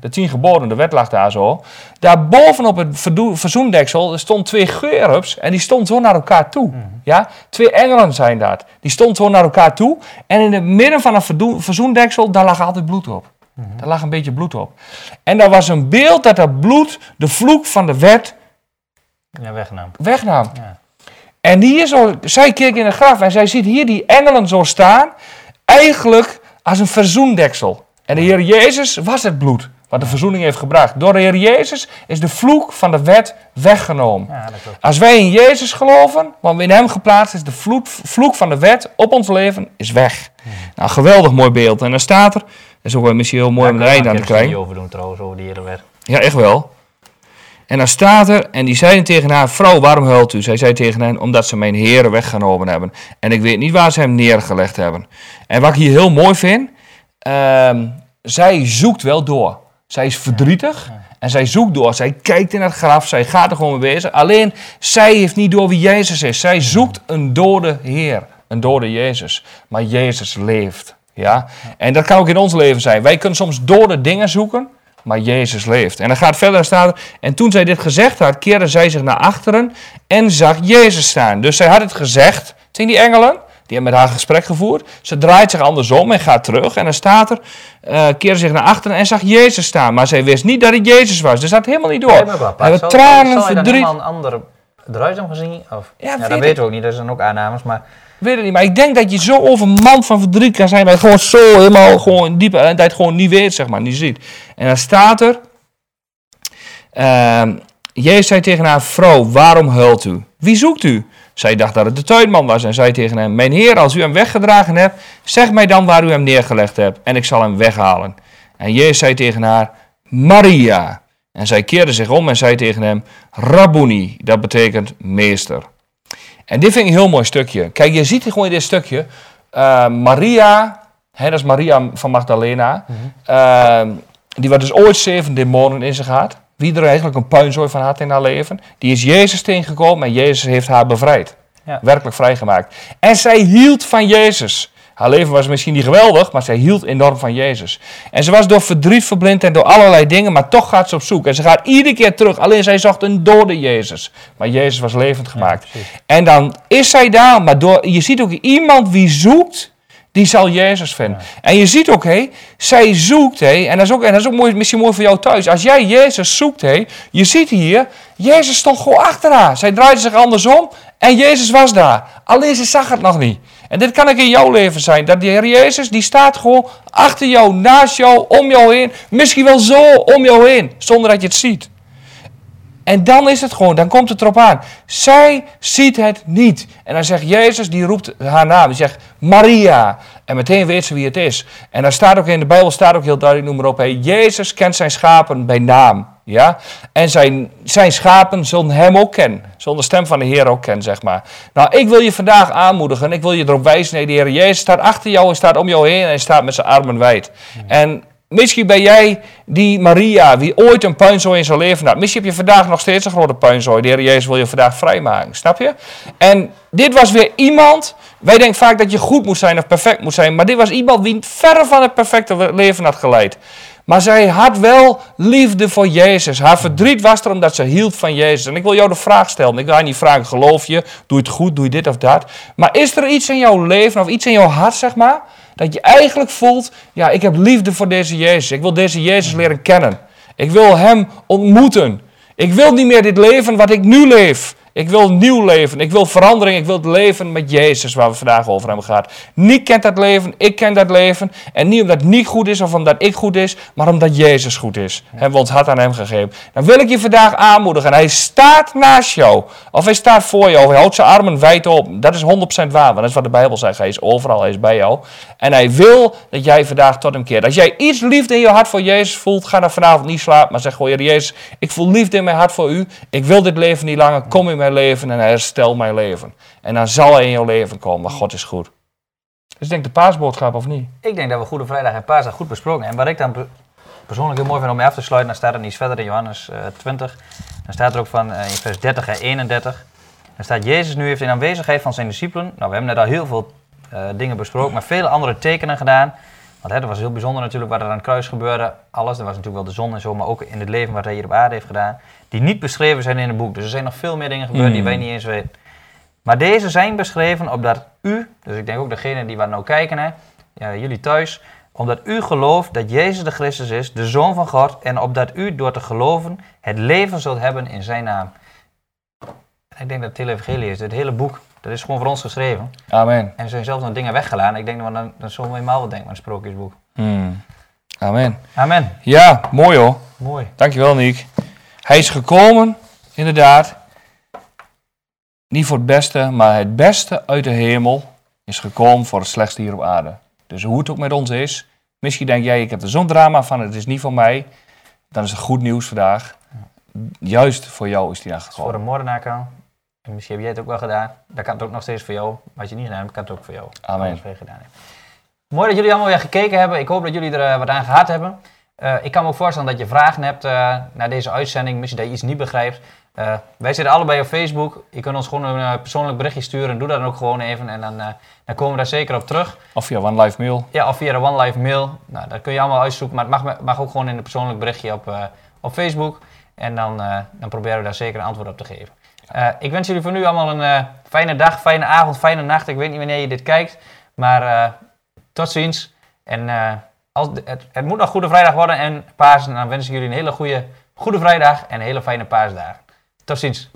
de tien geboden, de wet lag daar zo. Daar bovenop het verzoendeksel er stond twee gerubs en die stonden zo naar elkaar toe. Ja? Twee engelen zijn dat. Die stonden zo naar elkaar toe en in het midden van het verzoendeksel, daar lag altijd bloed op. Daar lag een beetje bloed op. En daar was een beeld dat dat bloed de vloek van de wet Ja, weggenomen. wegnam. Ja. En hier zo, zij keek in het graf en zij ziet hier die engelen zo staan, eigenlijk als een verzoendeksel. En de Heer Jezus was het bloed wat de verzoening heeft gebracht. Door de Heer Jezus is de vloek van de wet weggenomen. Ja. Als wij in Jezus geloven, want we in Hem geplaatst is, de vloek, vloek van de wet op ons leven is weg. Nou, geweldig mooi beeld. En dan staat er, dat is ook wel misschien heel mooi om er einde aan te krijgen. over doen trouwens, over die hele wet. Ja, echt wel. En dan staat er, en die zeiden tegen haar, vrouw, waarom huilt u? Zij zei tegen hen, omdat ze mijn heren weggenomen hebben. En ik weet niet waar ze hem neergelegd hebben. En wat ik hier heel mooi vind, ehm, zij zoekt wel door. Zij is verdrietig en zij zoekt door. Zij kijkt in het graf, zij gaat er gewoon mee bezig. Alleen, zij heeft niet door wie Jezus is. Zij zoekt een dode Heer, een dode Jezus. Maar Jezus leeft. Ja? En dat kan ook in ons leven zijn. Wij kunnen soms dode dingen zoeken, maar Jezus leeft. En dan gaat verder er, en toen zij dit gezegd had, keerde zij zich naar achteren en zag Jezus staan. Dus zij had het gezegd tegen die engelen, die hebben met haar gesprek gevoerd. Ze draait zich andersom en gaat terug. En dan staat er, eh keerde zich naar achteren en zag Jezus staan. Maar zij wist niet dat het Jezus was. Dus dat helemaal niet door. Ja, maar wel, Hebben Zal- tranen, zal dan verdriet. een ander eruit hebben gezien? Of, Ja, dat ik. weten we ook niet, dat zijn ook aannames. Maar Weet het niet, maar ik denk dat je zo overmand van verdriet kan zijn. Je gewoon zo helemaal gewoon diep, en dat je het gewoon niet weet, zeg maar, niet ziet. En dan staat er, ehm, Jezus zei tegen haar, vrouw, waarom huilt u? Wie zoekt u? Zij dacht dat het de tuinman was en zei tegen hem, mijn heer, als u hem weggedragen hebt, zeg mij dan waar u hem neergelegd hebt en ik zal hem weghalen. En Jezus zei tegen haar, Maria. En zij keerde zich om en zei tegen hem, Rabboni, dat betekent meester. En dit vind ik een heel mooi stukje. Kijk, je ziet hier gewoon in dit stukje. eh, Maria, hè, dat is Maria van Magdalena. eh, die wat dus ooit zeven demonen in zich had. Wie er eigenlijk een puinzooi van had in haar leven. Die is Jezus tegengekomen en Jezus heeft haar bevrijd. Ja. Werkelijk vrijgemaakt. En zij hield van Jezus. Haar leven was misschien niet geweldig, maar zij hield enorm van Jezus. En ze was door verdriet verblind en door allerlei dingen, maar toch gaat ze op zoek. En ze gaat iedere keer terug. Alleen zij zocht een dode Jezus. Maar Jezus was levend gemaakt. en dan is zij daar, maar door, je ziet ook iemand wie zoekt, die zal Jezus vinden. En je ziet ook, hé, zij zoekt, hé, en dat is ook, en dat is ook mooi, misschien mooi voor jou thuis. Als jij Jezus zoekt, hé, je ziet hier, Jezus stond gewoon achter haar. Zij draaide zich andersom en Jezus was daar. Alleen ze zag het nog niet. En dit kan ook in jouw leven zijn. Dat de Heer Jezus, die staat gewoon achter jou, naast jou, om jou heen. Misschien wel zo om jou heen, zonder dat je het ziet. En dan is het gewoon, dan komt het erop aan. Zij ziet het niet. En dan zegt Jezus, die roept haar naam. Die zegt Maria. En meteen weet ze wie het is. En daar staat ook in de Bijbel staat ook heel duidelijk, noem maar op. Hey, Jezus kent zijn schapen bij naam. Ja? En zijn, zijn schapen zullen hem ook kennen. Zullen de stem van de Heer ook kennen, zeg maar. Nou, ik wil je vandaag aanmoedigen. Ik wil je erop wijzen. De Heer Jezus staat achter jou en staat om jou heen. En staat met zijn armen wijd. En Misschien ben jij die Maria, die ooit een puinzooi in zijn leven had. Misschien heb je vandaag nog steeds een grote puinzooi. De Heer Jezus wil je vandaag vrijmaken, snap je? En dit was weer iemand, wij denken vaak dat je goed moet zijn of perfect moet zijn. Maar dit was iemand die verre van het perfecte leven had geleid. Maar zij had wel liefde voor Jezus. Haar verdriet was er omdat ze hield van Jezus. En ik wil jou de vraag stellen. Ik wil je niet vragen, geloof je? Doe je het goed? Doe je dit of dat? Maar is er iets in jouw leven of iets in jouw hart, zeg maar dat je eigenlijk voelt, ja, ik heb liefde voor deze Jezus. Ik wil deze Jezus leren kennen. Ik wil Hem ontmoeten. Ik wil niet meer dit leven wat ik nu leef. Ik wil nieuw leven. Ik wil verandering. Ik wil het leven met Jezus waar we vandaag over hebben gehad. Niet kent dat leven. Ik ken dat leven. En niet omdat het niet goed is of omdat ik goed is. Maar omdat Jezus goed is. Hebben we ons hart aan hem gegeven. Dan wil ik je vandaag aanmoedigen. Hij staat naast jou. Of hij staat voor jou. Hij houdt zijn armen wijd op. Dat is 100% waar. Want dat is wat de Bijbel zegt. Hij is overal. Hij is bij jou. En hij wil dat jij vandaag tot hem keert. Als jij iets liefde in je hart voor Jezus voelt. Ga dan vanavond niet slapen. Maar zeg gewoon. Jezus. Ik voel liefde in mijn hart voor u. Ik wil dit leven niet langer. Kom in mijn leven en herstel mijn leven. En dan zal hij in jouw leven komen, God is goed. Dus denk de paasboodschap of niet? Ik denk dat we Goede Vrijdag en Paasdag goed besproken. En wat ik dan persoonlijk heel mooi vind om mee af te sluiten, dan staat er iets verder in Johannes uh, 20. Dan staat er ook van uh, in vers 30 en 31. Dan staat Jezus nu heeft in aanwezigheid van zijn discipelen. Nou, we hebben net al heel veel uh, dingen besproken, maar vele andere tekenen gedaan. Want hè, dat was heel bijzonder natuurlijk wat er aan het kruis gebeurde. Alles, er was natuurlijk wel de zon en zo, maar ook in het leven wat hij hier op aarde heeft gedaan. Die niet beschreven zijn in het boek. Dus er zijn nog veel meer dingen gebeurd die wij niet eens weten. Maar deze zijn beschreven opdat u, dus ik denk ook degene die wat nou kijken, hè, ja, jullie thuis, omdat u gelooft dat Jezus de Christus is, de Zoon van God, en opdat u door te geloven het leven zult hebben in zijn naam. Ik denk dat het hele evangelie is, het hele boek, dat is gewoon voor ons geschreven. Amen. En er zijn zelfs nog dingen weggelaten. Ik denk dat dan, dan zullen we eenmaal wat denken aan het sprookjesboek. Hmm. Amen. Amen. Ja, mooi hoor. Mooi. Dankjewel Niek. Hij is gekomen, inderdaad, niet voor het beste, maar het beste uit de hemel is gekomen voor het slechtste hier op aarde. Dus hoe het ook met ons is, misschien denk jij, ik heb er zo'n drama van, het is niet van mij, dan is het goed nieuws vandaag. Juist voor jou is die daar gekomen. Voor de moordenaar kan. En misschien heb jij het ook wel gedaan. Dan kan het ook nog steeds voor jou. Wat je niet gedaan hebt, kan het ook voor jou. Amen. Gedaan hebt. Mooi dat jullie allemaal weer gekeken hebben. Ik hoop dat jullie er uh, wat aan gehad hebben. Uh, ik kan me ook voorstellen dat je vragen hebt uh, naar deze uitzending. Misschien dat je iets niet begrijpt. wij zitten allebei op Facebook. Je kunt ons gewoon een persoonlijk berichtje sturen. Doe dat dan ook gewoon even. En dan, dan komen we daar zeker op terug. Of via One Live Mail. Ja, of via de One Live Mail. Nou, dat kun je allemaal uitzoeken. Maar het mag, mag ook gewoon in een persoonlijk berichtje op, op Facebook. En dan, dan proberen we daar zeker een antwoord op te geven. Uh, ik wens jullie voor nu allemaal een uh, fijne dag, fijne avond, fijne nacht. Ik weet niet wanneer je dit kijkt, maar uh, tot ziens. En als, het, het, moet nog Goede Vrijdag worden en paas. En dan wens ik jullie een hele goede Goede Vrijdag en een hele fijne paasdag. Tot ziens.